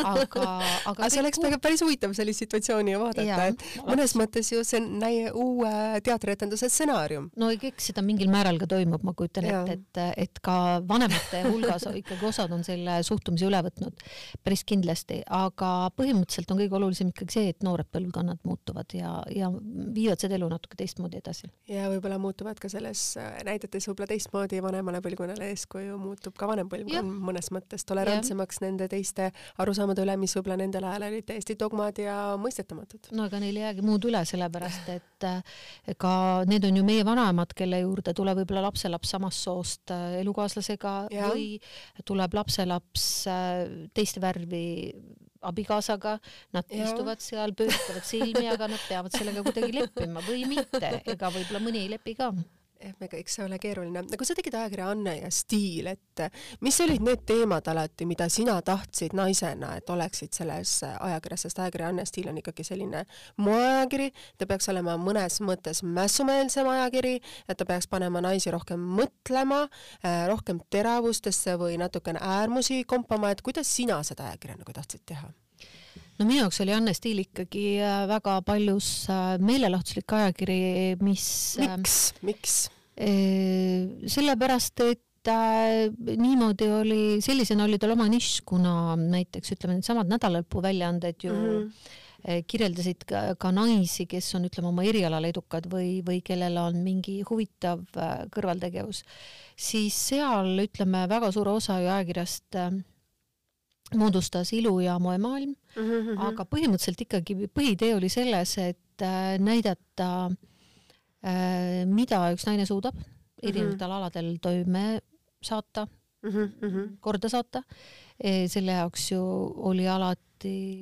aga, aga aga see oleks väga päris huvitav sellist situatsiooni ju vaadata, et mõnes mõttes ju see on uue teatrietenduse stsenaarium. no eks seda mingil määral ka toimub, ma kujutan ette, et, et ka vanemate hulgas ikkagi osad on selle suhtumise üle võtnud päris kindlasti, aga põhimõtteliselt on kõige olulisem ikkagi see, et noored põlvkonnad muutuvad ja, ja viivad seda elu natuke teistmoodi edasi. ja võib-olla muutuvad ka selles äh, näidates võib-olla teistmoodi vanemale põlvkonnale eeskuju, muutub ka vanem põlvkond mõnes mõttes tolerantsemaks ja. nende teiste arusaamade üle, mis võib-olla nendel ajal olid täiesti dogmad ja mõistetamatud. no ega neil ei jäägi muud üle, sellepärast et äh, ka need on ju meie vanaemad, kelle juurde tuleb võib-olla lapselaps samast soost äh, elukaaslasega ja. või tuleb lapselaps teist värvi abikaasaga, nad ja. istuvad seal, pööritavad silmi, aga nad peavad sellega kuidagi leppima või mitte, ega võib-olla mõni ei lepi ka jah, ega eks see ole keeruline. nagu sa tegid ajakirja Anne ja Stiil, et mis olid need teemad alati, mida sina tahtsid naisena, et oleksid selles ajakirjas, sest ajakiri Anne Stiil on ikkagi selline moeajakiri, ta peaks olema mõnes mõttes mässumeelsem ajakiri, et ta peaks panema naisi rohkem mõtlema, eh, rohkem teravustesse või natukene äärmusi kompama, et kuidas sina seda ajakirja nagu tahtsid teha? no minu jaoks oli Anne Stiil ikkagi äh, väga paljus äh, meelelahutuslik ajakiri, mis miks, miks? Sellepärast, et äh, niimoodi oli, sellisena oli tal oma nišš, kuna näiteks ütleme, needsamad nädalalõpuväljaanded ju mm -hmm. kirjeldasid ka, ka naisi, kes on, ütleme, oma erialal edukad või, või kellel on mingi huvitav kõrvaltegevus, siis seal, ütleme, väga suure osa ju ajakirjast äh, moodustas ilu- ja moemaailm mm, -hmm. aga põhimõtteliselt ikkagi põhiidee oli selles, et äh, näidata äh,, mida üks naine suudab erinevatel mm -hmm. aladel toime saata mm -hmm. korda saata. E, selle jaoks ju oli alati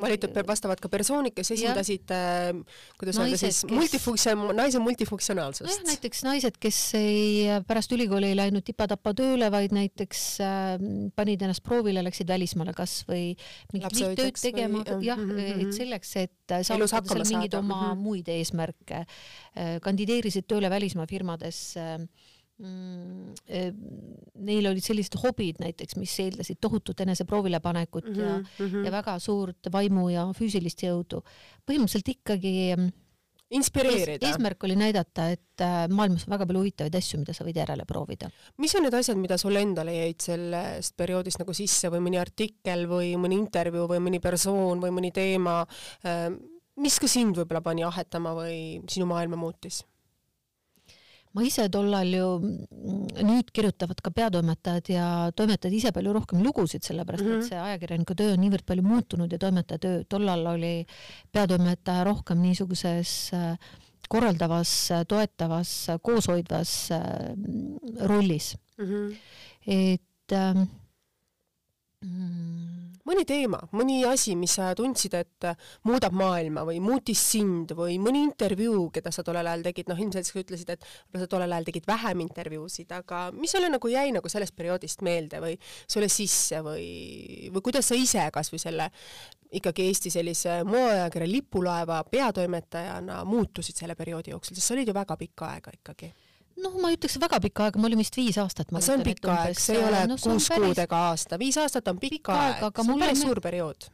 valitud vastavad ka persoonid, kes esindasid, äh, kuidas öelda siis, multifunktsion-, naise multifunktsionaalsust. näiteks naised, kes ei, pärast ülikooli ei läinud tipa-tapa tööle, vaid näiteks äh, panid ennast proovile, läksid välismaale kas või mingit lihttööd tegema, jah mm, -hmm. et selleks, et saavutada seal mingeid oma mm -hmm. muid eesmärke, äh, kandideerisid tööle välismaa firmadesse äh, eh, neil olid sellised hobid näiteks, mis eeldasid tohutut eneseproovile panekut mm -hmm, ja mm, -hmm. ja väga suurt vaimu ja füüsilist jõudu. põhimõtteliselt ikkagi mm, inspireerida ees,. eesmärk oli näidata, et äh, maailmas on väga palju huvitavaid asju, mida sa võid järele proovida. mis on need asjad, mida sul endale jäid sellest perioodist nagu sisse või mõni artikkel või mõni intervjuu või mõni persoon või mõni teema, mis ka sind võib-olla pani ahetama või sinu maailma muutis? Ma ise tollal ju, mm, nüüd kirjutavad ka peatoimetajad ja toimetajad ise palju rohkem lugusid, sellepärast mm -hmm. et mhm. see ajakirjaniku töö on niivõrd palju muutunud ja toimetaja töö, tollal oli peatoimetaja rohkem niisuguses äh, korraldavas, toetavas, kooshoidvas äh, rollis mm. -hmm. et ähm, mm, mõni teema, mõni asi, mis sa tundsid, et muudab maailma või muutis sind või mõni intervjuu, keda sa tollel ajal tegid, noh, ilmselt sa ütlesid, et sa tollel ajal tegid vähem intervjuusid, aga mis sulle nagu jäi nagu sellest perioodist meelde või sulle sisse või, või kuidas sa ise kasvõi selle ikkagi Eesti sellise moeajakirja lipulaeva peatoimetajana muutusid selle perioodi jooksul, sest sa olid ju väga pikka aega ikkagi noh, ma ei ütleks väga pikka aega, ma olin vist viis aastat. see on pikk aeg, see ei ole no, kuus päris... kuud ega aasta, viis aastat on pikk, pikk aeg, aeg, see on päris suur periood.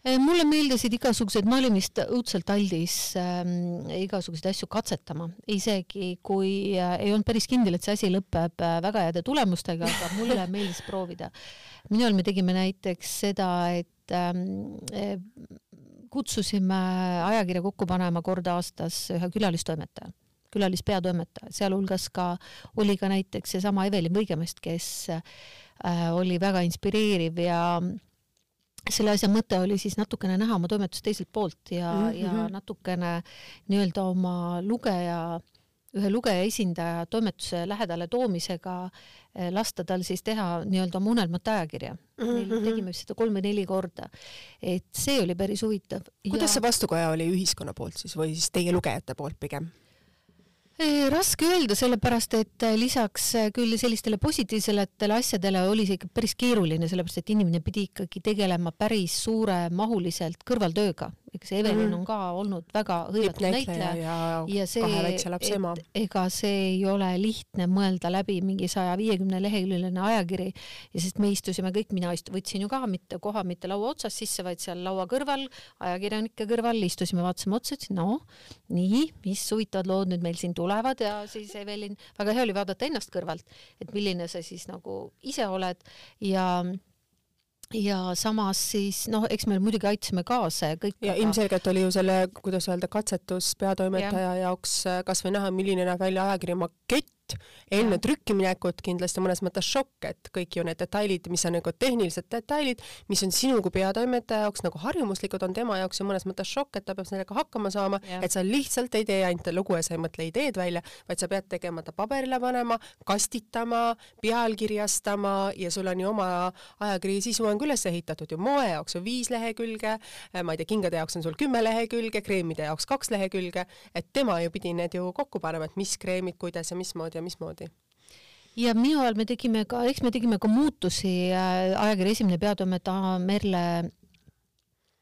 Eh, mulle meeldisid igasugused, ma olin vist õudselt aldis äh, igasuguseid asju katsetama, isegi kui äh, ei olnud päris kindel, et see asi lõpeb äh, väga heade tulemustega, aga mulle [laughs] meeldis proovida. minul me tegime näiteks seda, et äh, kutsusime ajakirja kokku panema kord aastas ühe külalistoimetaja külalispeatoimetaja, sealhulgas ka oli ka näiteks seesama Evelin Võigemest, kes äh, oli väga inspireeriv ja selle asja mõte oli siis natukene näha oma toimetust teiselt poolt ja mm, -hmm. ja natukene nii-öelda oma lugeja, ühe lugeja esindaja toimetuse lähedale toomisega äh, lasta tal siis teha nii-öelda oma unelmate ajakirja mm. -hmm. tegime seda kolm või neli korda. et see oli päris huvitav. kuidas ja... see vastukaja oli ühiskonna poolt siis või siis teie lugejate poolt pigem? Raske öelda, sellepärast et äh, lisaks äh, küll sellistele positiivsetele asjadele oli see ikka päris keeruline, sellepärast et inimene pidi ikkagi tegelema päris suuremahuliselt kõrvaltööga eks Evelin mm -hmm. on ka olnud väga hõivatud näitleja. ja, ja see, et ega see ei ole lihtne mõelda läbi mingi saja viiekümne leheküljeline ajakiri. Ja sest me istusime kõik, mina istu, võtsin ju ka mitte koha mitte laua otsas sisse, vaid seal laua kõrval, ajakirjanike kõrval, istusime, vaatasime otsa, ütlesin no nii, mis huvitavad lood nüüd meil siin tulevad? Ja siis Evelin, väga hea oli vaadata ennast kõrvalt, et milline sa siis nagu ise oled. Ja ja samas siis noh, eks me muidugi aitasime kaasa ja kõik. ja aga... ilmselgelt oli ju selle, kuidas öelda, katsetus peatoimetaja ja. jaoks äh, kasvõi näha, milline näeb välja ajakirja makett enne ja. trükki minekut kindlasti mõnes mõttes šokk, et kõik ju need detailid, mis on nagu tehnilised detailid, mis on sinu kui peatoimetaja jaoks nagu harjumuslikud, on tema jaoks ju mõnes mõttes šokk, et ta peab sellega hakkama saama, et sa lihtsalt ei tee ainult lugu ja sa ei mõtle ideed välja, vaid sa pead tegema ta paberile panema, kastitama, pealkirjastama ja sul on ju oma ajakiri sisu on ka üles ehitatud ju moe jaoks on viis lehekülge, ma ei tea, kingade jaoks on sul kümme lehekülge, kreemide jaoks kaks lehekülge, et tema ju pidi need ju kokku panema, et mis kreemid, kuidas ja mismoodi ja mismoodi? ja minu ajal me tegime ka, eks me tegime ka muutusi, äh, ajakirja esimene peatoimetaja Merle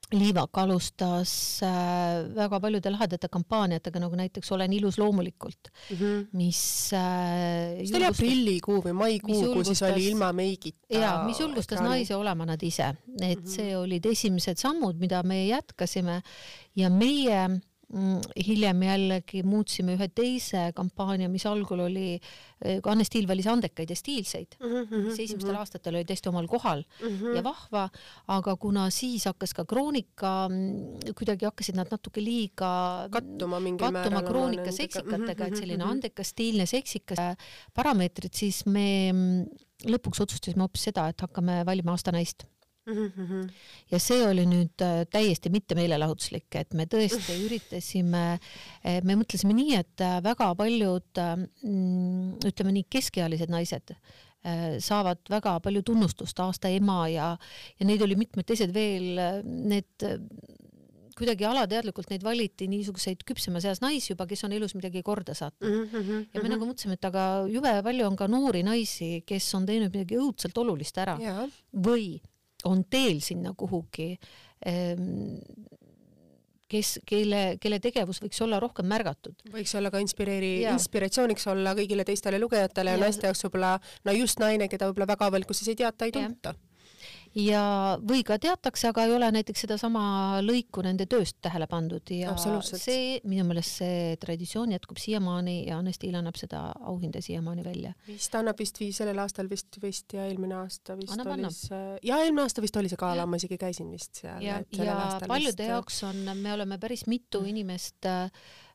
Liivak alustas äh, väga paljude lahedate kampaaniatega, nagu näiteks Olen ilus loomulikult mm, -hmm. mis äh, see oli aprillikuu või maikuu, kui siis oli ilma meigita. jaa, mis julgustas ekraani. naisi olema nad ise, et mm -hmm. see olid esimesed sammud, mida me jätkasime ja meie hiljem jällegi muutsime ühe teise kampaania, mis algul oli, eh, Anne Stiil valis andekaid ja stiilseid mm, -hmm, mis esimestel mm -hmm. aastatel oli täiesti omal kohal mm -hmm. ja vahva, aga kuna siis hakkas ka kroonika, mm, kuidagi hakkasid nad natuke liiga kattuma mingil kattuma määral kroonika seksikatega, et selline mhm, andekas, stiilne, seksikas parameetrid, siis me lõpuks otsustasime hoopis seda, et hakkame valima aastanaist Mm -hmm. ja see oli nüüd äh, täiesti mitte meelelahutuslik, et me tõesti [laughs] üritasime, äh, me mõtlesime nii, et äh, väga paljud mm, ütleme nii keskealised naised saavad väga palju tunnustust, aasta ema ja, ja neid oli mitmed teised veel, need kuidagi alateadlikult neid valiti niisuguseid küpsemas eas naisi juba, kes on elus midagi korda saatnud mm. -hmm, ja me mm -hmm. nagu mõtlesime, et aga jube palju on ka noori naisi, kes on teinud midagi õudselt olulist ära ja. või on teel sinna kuhugi ehm, kes, kelle, kelle tegevus võiks olla rohkem märgatud. võiks olla ka inspireeri-, inspiratsiooniks olla kõigile teistele lugejatele ja, naiste jaoks võib-olla no just naine, keda võib-olla väga avalikkuses ei teata, ei tunta ja, või ka teatakse, aga ei ole näiteks sedasama lõiku nende tööst tähele pandud. Ja see, minu meelest see traditsioon jätkub siiamaani ja Anne-Stiil annab seda auhinda siiamaani välja. vist annab vist vii sellel aastal vist, vist ja eelmine aasta vist annab, oli see, ja eelmine aasta vist oli see gala, ma isegi käisin vist seal. ja, ja paljude vist... jaoks on, me oleme päris mitu inimest äh,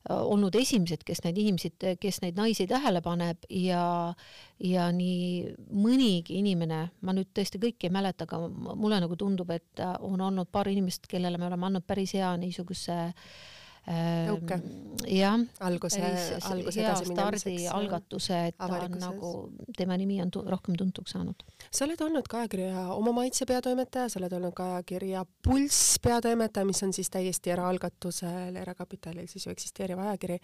olnud esimesed, kes neid inimesi, kes neid naisi tähele paneb ja, ja nii mõnigi inimene, ma nüüd tõesti kõiki ei mäleta, aga mulle nagu tundub, et on olnud paar inimest, kellele me oleme andnud päris hea niisuguse tõuke ähm,. jah. alguse, alguse edasiminemiseks. algatuse, et ta on nagu, tema nimi on tu rohkem tuntuks saanud. sa oled olnud ka ajakirja Oma Maitse peatoimetaja, sa oled olnud ka ajakirja Pulss peatoimetaja, mis on siis täiesti eraalgatusel, erakapitalil siis ju eksisteeriv ajakiri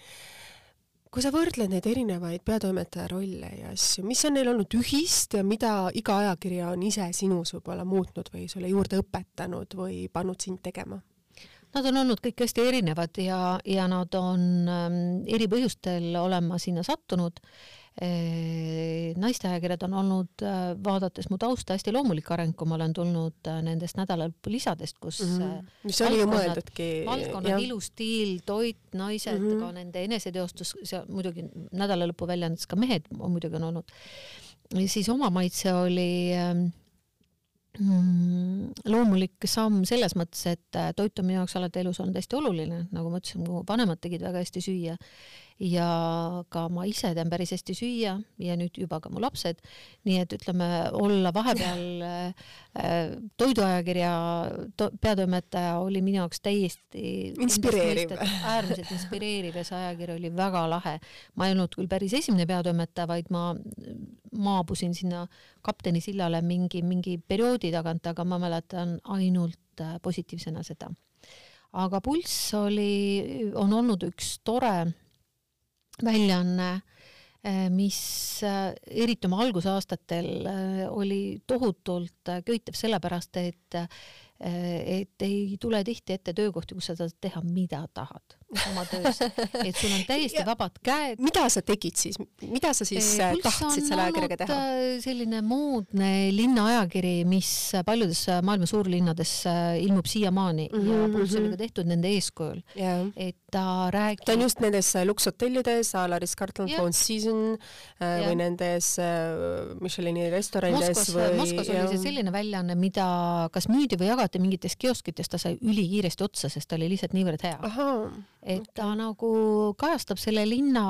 kui sa võrdled neid erinevaid peatoimetaja rolle ja asju, mis on neil olnud ühist ja mida iga ajakirja on ise sinus võib-olla muutnud või sulle juurde õpetanud või pannud sind tegema? Nad on olnud kõik hästi erinevad ja, ja nad on ähm, eri põhjustel olema sinna sattunud e,. naisteajakirjad on olnud äh,, vaadates mu tausta, hästi loomulik areng, kui ma olen tulnud äh, nendest nädalalõpu lisadest, kus mm -hmm. mis oli ju mõeldudki. valdkonnad, ilustiil, toit, naised mm, -hmm. ka nende eneseteostus, seal muidugi nädalalõpu väljaannetes ka mehed on muidugi on olnud. siis oma maitse oli äh, Mm, loomulik samm selles mõttes, et äh, toit on minu jaoks alati elus olnud hästi oluline, nagu ma ütlesin, mu vanemad tegid väga hästi süüa ja ka ma ise tean päris hästi süüa ja nüüd juba ka mu lapsed. nii et ütleme, olla vahepeal [laughs] äh, toiduajakirja to, peatoimetaja oli minu jaoks täiesti inspireeriv, äärmiselt inspireeriv ja see ajakiri oli väga lahe. ma ei olnud küll päris esimene peatoimetaja, vaid ma maabusin sinna kapteni sillale mingi, mingi perioodi tagant, aga ma mäletan ainult äh, positiivsena seda aga Pulss oli, on olnud üks tore väljaanne, eh, mis eh, eriti oma algusaastatel eh, oli tohutult köitev sellepärast, et et ei tule tihti ette töökohti, kus sa saad teha, mida tahad oma töös, et sul on täiesti vabad käed. mida sa tegid siis, mida sa siis eh, tahtsid selle ajakirjaga teha? Äh, selline moodne linnaajakiri, mis paljudes maailma suurlinnades äh, ilmub siiamaani mm -hmm, ja Pulss oli ka tehtud nende eeskujul yeah.. et ta räägib. ta on just nendes äh, lukshotellides a la Ritz-Carlton Four Seasons yeah. või nendes Michelini restoranides Moskvas, või. Moskvas oli see selline väljaanne, mida kas müüdi või jagati mingites kioskites, ta sai ülikiiresti otsa, sest ta oli lihtsalt niivõrd hea et ta okay. nagu kajastab selle linna,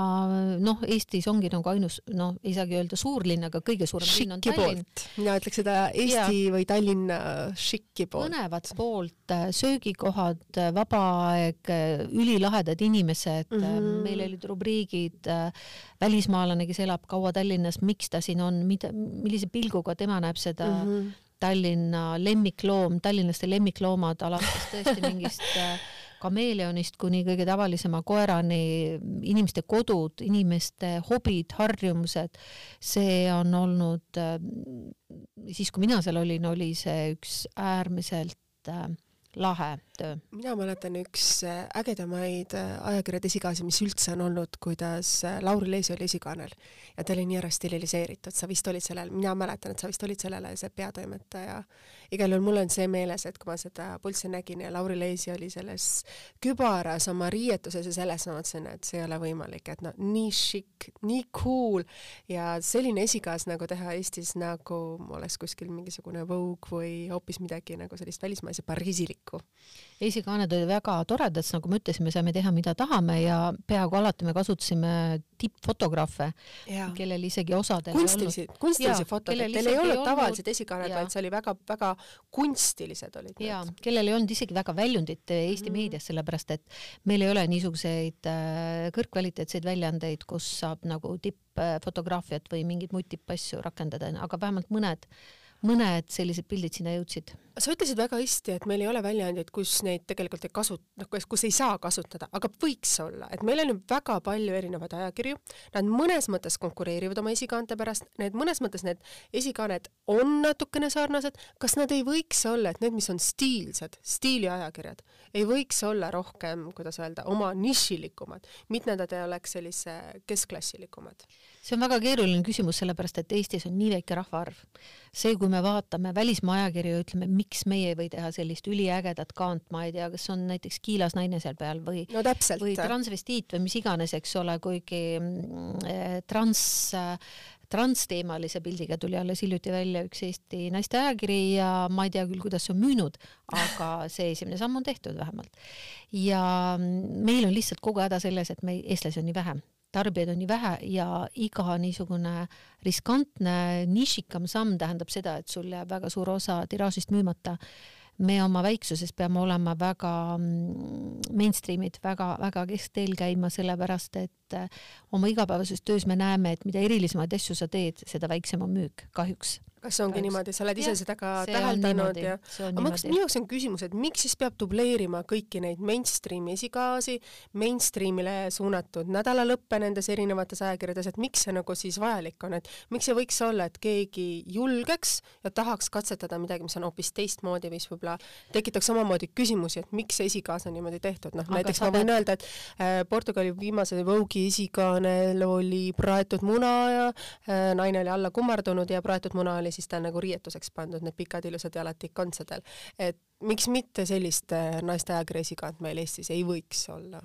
noh, Eestis ongi nagu ainus, noh, ei saagi öelda suurlinn, aga kõige suurem linn on Tallinn. mina ütleks seda Eesti ja. või Tallinna šiki poolt. mõlemat poolt, äh, söögikohad, äh, vaba aeg, äh, ülilahedad inimesed mm, -hmm. meil olid rubriigid välismaalane, kes elab kaua Tallinnas, miks ta siin on, mida, millise pilguga tema näeb seda mm. -hmm. Tallinna lemmikloom, tallinlaste lemmikloomad alates tõesti mingist kameeleonist kuni kõige tavalisema koerani, inimeste kodud, inimeste hobid, harjumused, see on olnud, äh, siis kui mina seal olin, oli see üks äärmiselt äh, lahe töö. mina mäletan üks äh, ägedamaid ajakirjade esikaasi, mis üldse on olnud, kuidas Lauri Leesi oli esikaanel ja ta oli nii ära stiliseeritud, sa vist olid sellel, mina mäletan, et sa vist olid sellele see peatoimetaja. Igal juhul mul on see meeles, et kui ma seda pulssi nägin ja Lauri Leesi oli selles kübaras oma riietuses ja selles ma mõtlesin, et see ei ole võimalik, et noh, nii šikk, nii cool. Ja selline esikaas nagu teha Eestis nagu oleks kuskil mingisugune Vogue või hoopis midagi nagu sellist välismaise pariisilikku käiku. Esikaaned olid väga toredad, sest nagu me ütlesime, saime teha, mida tahame ja peaaegu alati me kasutasime tippfotograafe, kellel isegi osadel kunstilisi, kunstilisi fotosid, teil ei olnud tavalised esikaaned, vaid see oli väga-väga kunstilised olid ja kellel ei olnud isegi väga väljundit Eesti mm. meedias, sellepärast et meil ei ole niisuguseid äh, kõrgkvaliteetseid väljaandeid, kus saab nagu tippfotograafiat või mingeid muid tippasju rakendada, aga vähemalt mõned mõned sellised pildid sinna jõudsid? Sa ütlesid väga hästi, et meil ei ole väljaandjaid, kus neid tegelikult ei kasut-, noh, kus ei saa kasutada, aga võiks olla, et meil on ju väga palju erinevaid ajakirju, nad mõnes mõttes konkureerivad oma esikaante pärast, need mõnes mõttes need esikaaned on natukene sarnased, kas nad ei võiks olla, et need, mis on stiilsed, stiiliajakirjad, ei võiks olla rohkem, kuidas öelda, oma nišilikumad, mitte nad ei oleks sellise keskklasilikumad? See on väga keeruline küsimus, sellepärast et Eestis on nii väike rahvaarv. see, kui me vaatame välismaa ajakirju, ütleme, miks meie ei või teha sellist üliägedat kaant, ma ei tea, kas on näiteks Kiilas naine seal peal või no, täpselt. või transvestiit või mis iganes, eks ole, kuigi mm, eh, trans transteemalise pildiga tuli alles hiljuti välja üks Eesti naiste ajakiri ja ma ei tea küll, kuidas see on müünud, aga see esimene samm on tehtud vähemalt. ja mm, meil on lihtsalt kogu häda selles, et me eestlasi on nii vähe tarbijaid on nii vähe ja iga niisugune riskantne nišikam samm tähendab seda, et sul jääb väga suur osa tiraažist müümata. me oma väiksuses peame olema väga mm, mainstream'id, väga-väga keskteel käima, sellepärast et äh, oma igapäevases töös me näeme, et mida erilisemaid asju sa teed, seda väiksem on müük, kahjuks kas see ongi niimoodi, sa oled ise ja, seda ka täheldanud ja aga ma hakkasin, minu jaoks on küsimus, et miks siis peab dubleerima kõiki neid mainstream'i esikaasi, mainstream'ile suunatud nädalalõppe nendes erinevates ajakirjades, et miks see nagu siis vajalik on, et miks ei võiks olla, et keegi julgeks ja tahaks katsetada midagi, mis on hoopis teistmoodi, mis võib-olla tekitaks omamoodi küsimusi, et miks see esikaas on niimoodi tehtud, noh näiteks ma võin öelda, et äh, Portugali viimase Vogue'i esikaanel oli praetud muna ja äh, naine oli alla kummardunud ja praetud muna oli oli siis ta nagu riietuseks pandud, need pikad ilusad jalad tikkontsadel. et miks mitte sellist äh, naiste ajakirjaesikaant meil Eestis ei võiks olla?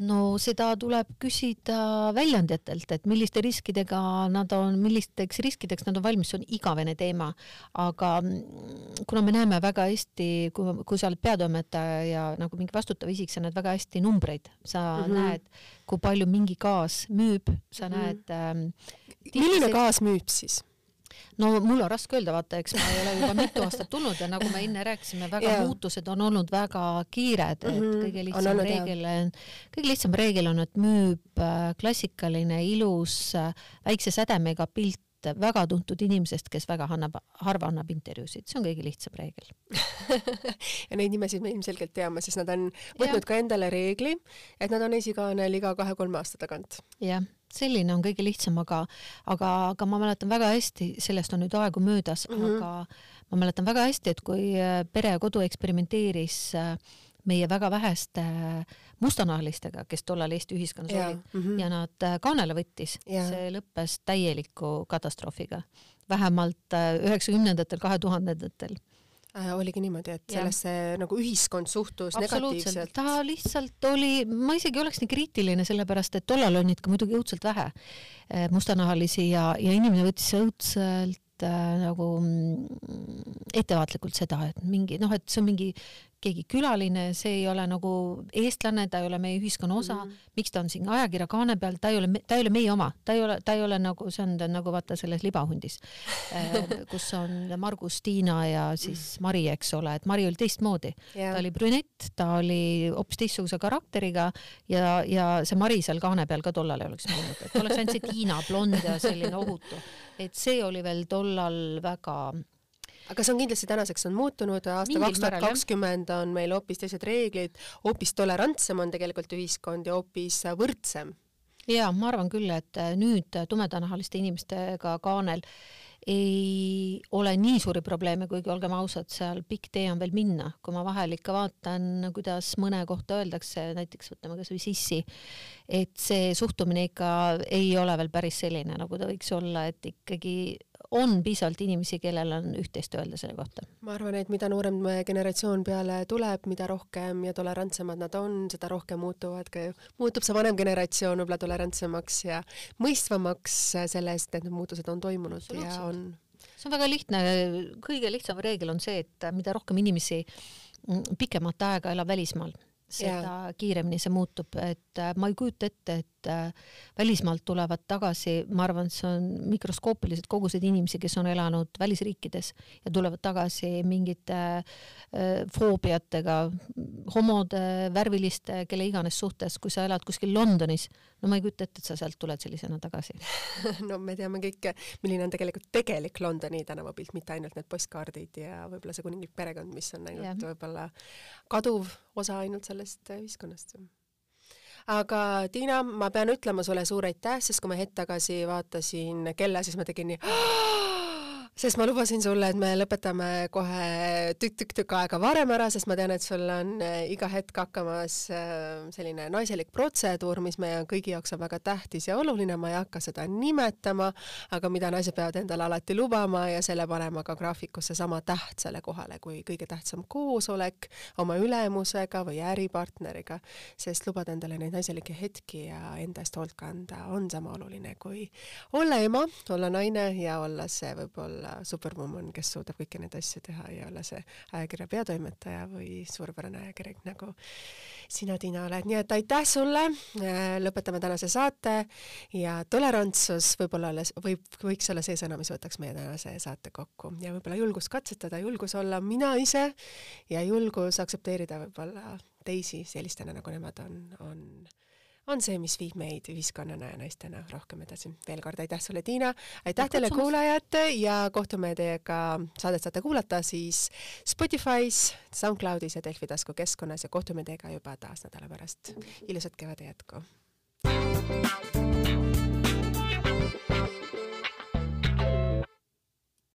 no seda tuleb küsida väljaandjatelt, et milliste riskidega nad on, millisteks riskideks nad on valmis, see on igavene teema. aga mm, kuna me näeme väga hästi, kui, kui sa oled peatoimetaja ja nagu mingi vastutav isik, sa näed väga hästi numbreid, sa mm -hmm. näed, kui palju mingi gaas müüb, sa mm -hmm. näed ähm,. milline gaas müüb siis? No mul on raske öelda, vaata, eks ma ei ole juba mitu aastat tulnud ja nagu me enne rääkisime, väga yeah. muutused on olnud väga kiired, et mm -hmm. kõige lihtsam on reegel, kõige lihtsam reegel on, et müüb äh, klassikaline ilus äh, väikse sädemega pilt väga tuntud inimesest, kes väga annab, harva annab intervjuusid, see on kõige lihtsam reegel [laughs] ja neid nimesid me ilmselgelt teame, sest nad on võtnud ja. ka endale reegli, et nad on esikaanel iga kahe-kolme aasta tagant. jah selline on kõige lihtsam, aga, aga, aga ma mäletan väga hästi, sellest on nüüd aegu möödas mm, -hmm. aga ma mäletan väga hästi, et kui äh, Pere ja Kodu eksperimenteeris äh, meie väga väheste äh, mustanahalistega, kes tollal Eesti ühiskonnas olid. Mm -hmm. ja nad kaanele võttis, see lõppes täieliku katastroofiga, vähemalt üheksakümnendatel, kahe tuhandendatel äh, oligi niimoodi, et sellesse ja. nagu ühiskond suhtus negatiivselt? ta lihtsalt oli, ma isegi oleks nii kriitiline, sellepärast et tollal oli neid ka muidugi õudselt vähe äh, mustanahalisi ja, ja inimene võttis õudselt äh, nagu mm, ettevaatlikult seda, et mingi noh, et see on mingi keegi külaline, see ei ole nagu eestlane, ta ei ole meie ühiskonna osa. Mm, -hmm. miks ta on siin ajakirja kaane peal, ta ei ole, ta ei ole meie oma, ta ei ole, ta ei ole nagu, see on nagu vaata selles libahundis äh, [laughs] kus on Margus, Tiina ja siis Mari, eks ole, et Mari oli teistmoodi. Yeah.. ta oli brünett, ta oli hoopis teistsuguse karakteriga ja, ja see Mari seal kaane peal ka tollal ei oleks mõelnud, et oleks ainult see Tiina, blond ja selline ohutu. Et see oli veel tollal väga aga see on kindlasti tänaseks on muutunud, aasta kaks tuhat kakskümmend on meil hoopis teised reeglid, hoopis tolerantsem on tegelikult ühiskond ja hoopis võrdsem. ja ma arvan küll, et nüüd tumedanahaliste inimestega kaanel ei ole nii suuri probleeme, kuigi olgem ausad, seal pikk tee on veel minna, kui ma vahel ikka vaatan, kuidas mõne kohta öeldakse, näiteks võtame kasvõi sissi, et see suhtumine ikka ei ole veel päris selline, nagu ta võiks olla, et ikkagi on piisavalt inimesi, kellel on üht-teist öelda selle kohta. ma arvan, et mida noorem generatsioon peale tuleb, mida rohkem ja tolerantsemad nad on, seda rohkem muutuvad ka, muutub see vanem generatsioon võib-olla tolerantsemaks ja mõistvamaks selle eest, et need muutused on toimunud ja on. See on väga lihtne, kõige lihtsam reegel on see, et mida rohkem inimesi mm, pikemat aega elab välismaal seda yeah. kiiremini see muutub, et äh, ma ei kujuta ette, et äh, välismaalt tulevad tagasi, ma arvan, et see on mikroskoopilised kogused inimesi, kes on elanud välisriikides ja tulevad tagasi mingite äh, foobiatega, homode, värviliste, kelle iganes suhtes, kui sa elad kuskil Londonis, no ma ei kujuta ette, et sa sealt tuled sellisena tagasi. [laughs] No me teame kõik, milline on tegelikult tegelik Londoni tänavapilt, mitte ainult need postkaardid ja võib-olla see kuninglik perekond, mis on ainult võib-olla kaduv osa ainult sellest ühiskonnast. aga Tiina, ma pean ütlema sulle suur aitäh, sest kui ma hetk tagasi vaatasin kella, siis ma tegin nii sest ma lubasin sulle, et me lõpetame kohe tükk-tükk-tükk aega varem ära, sest ma tean, et sul on äh, iga hetk hakkamas äh, selline naiselik protseduur, mis meie kõigi jaoks on väga tähtis ja oluline, ma ei hakka seda nimetama, aga mida naised peavad endale alati lubama ja selle panema ka graafikusse sama tähtsale kohale kui kõige tähtsam koosolek oma ülemusega või äripartneriga, sest lubada endale neid naiselikke hetki ja enda eest hoolt kanda on sama oluline kui olla ema, olla naine ja olla see võib-olla olla superwoman, kes suudab kõiki neid asju teha ja olla see ajakirja peatoimetaja või suurepärane ajakirjanik, nagu sina, Tiina, oled. nii et aitäh sulle, äh, lõpetame tänase saate ja tolerantsus võib-olla alles, võib, võiks olla see sõna, mis võtaks meie tänase saate kokku ja võib-olla julgus katsetada, julgus olla mina ise ja julgus aktsepteerida võib-olla teisi sellistena, nagu nemad on, on on see, mis viib meid ühiskonnana ja naistena rohkem edasi. veel kord aitäh sulle, Tiina, aitäh teile, kuulajad ja kohtume teiega, saadet saate kuulata siis Spotify's, SoundCloudis ja Delfi taskukeskkonnas ja kohtume teiega juba taas nädala pärast. ilusat kevade jätku! thank you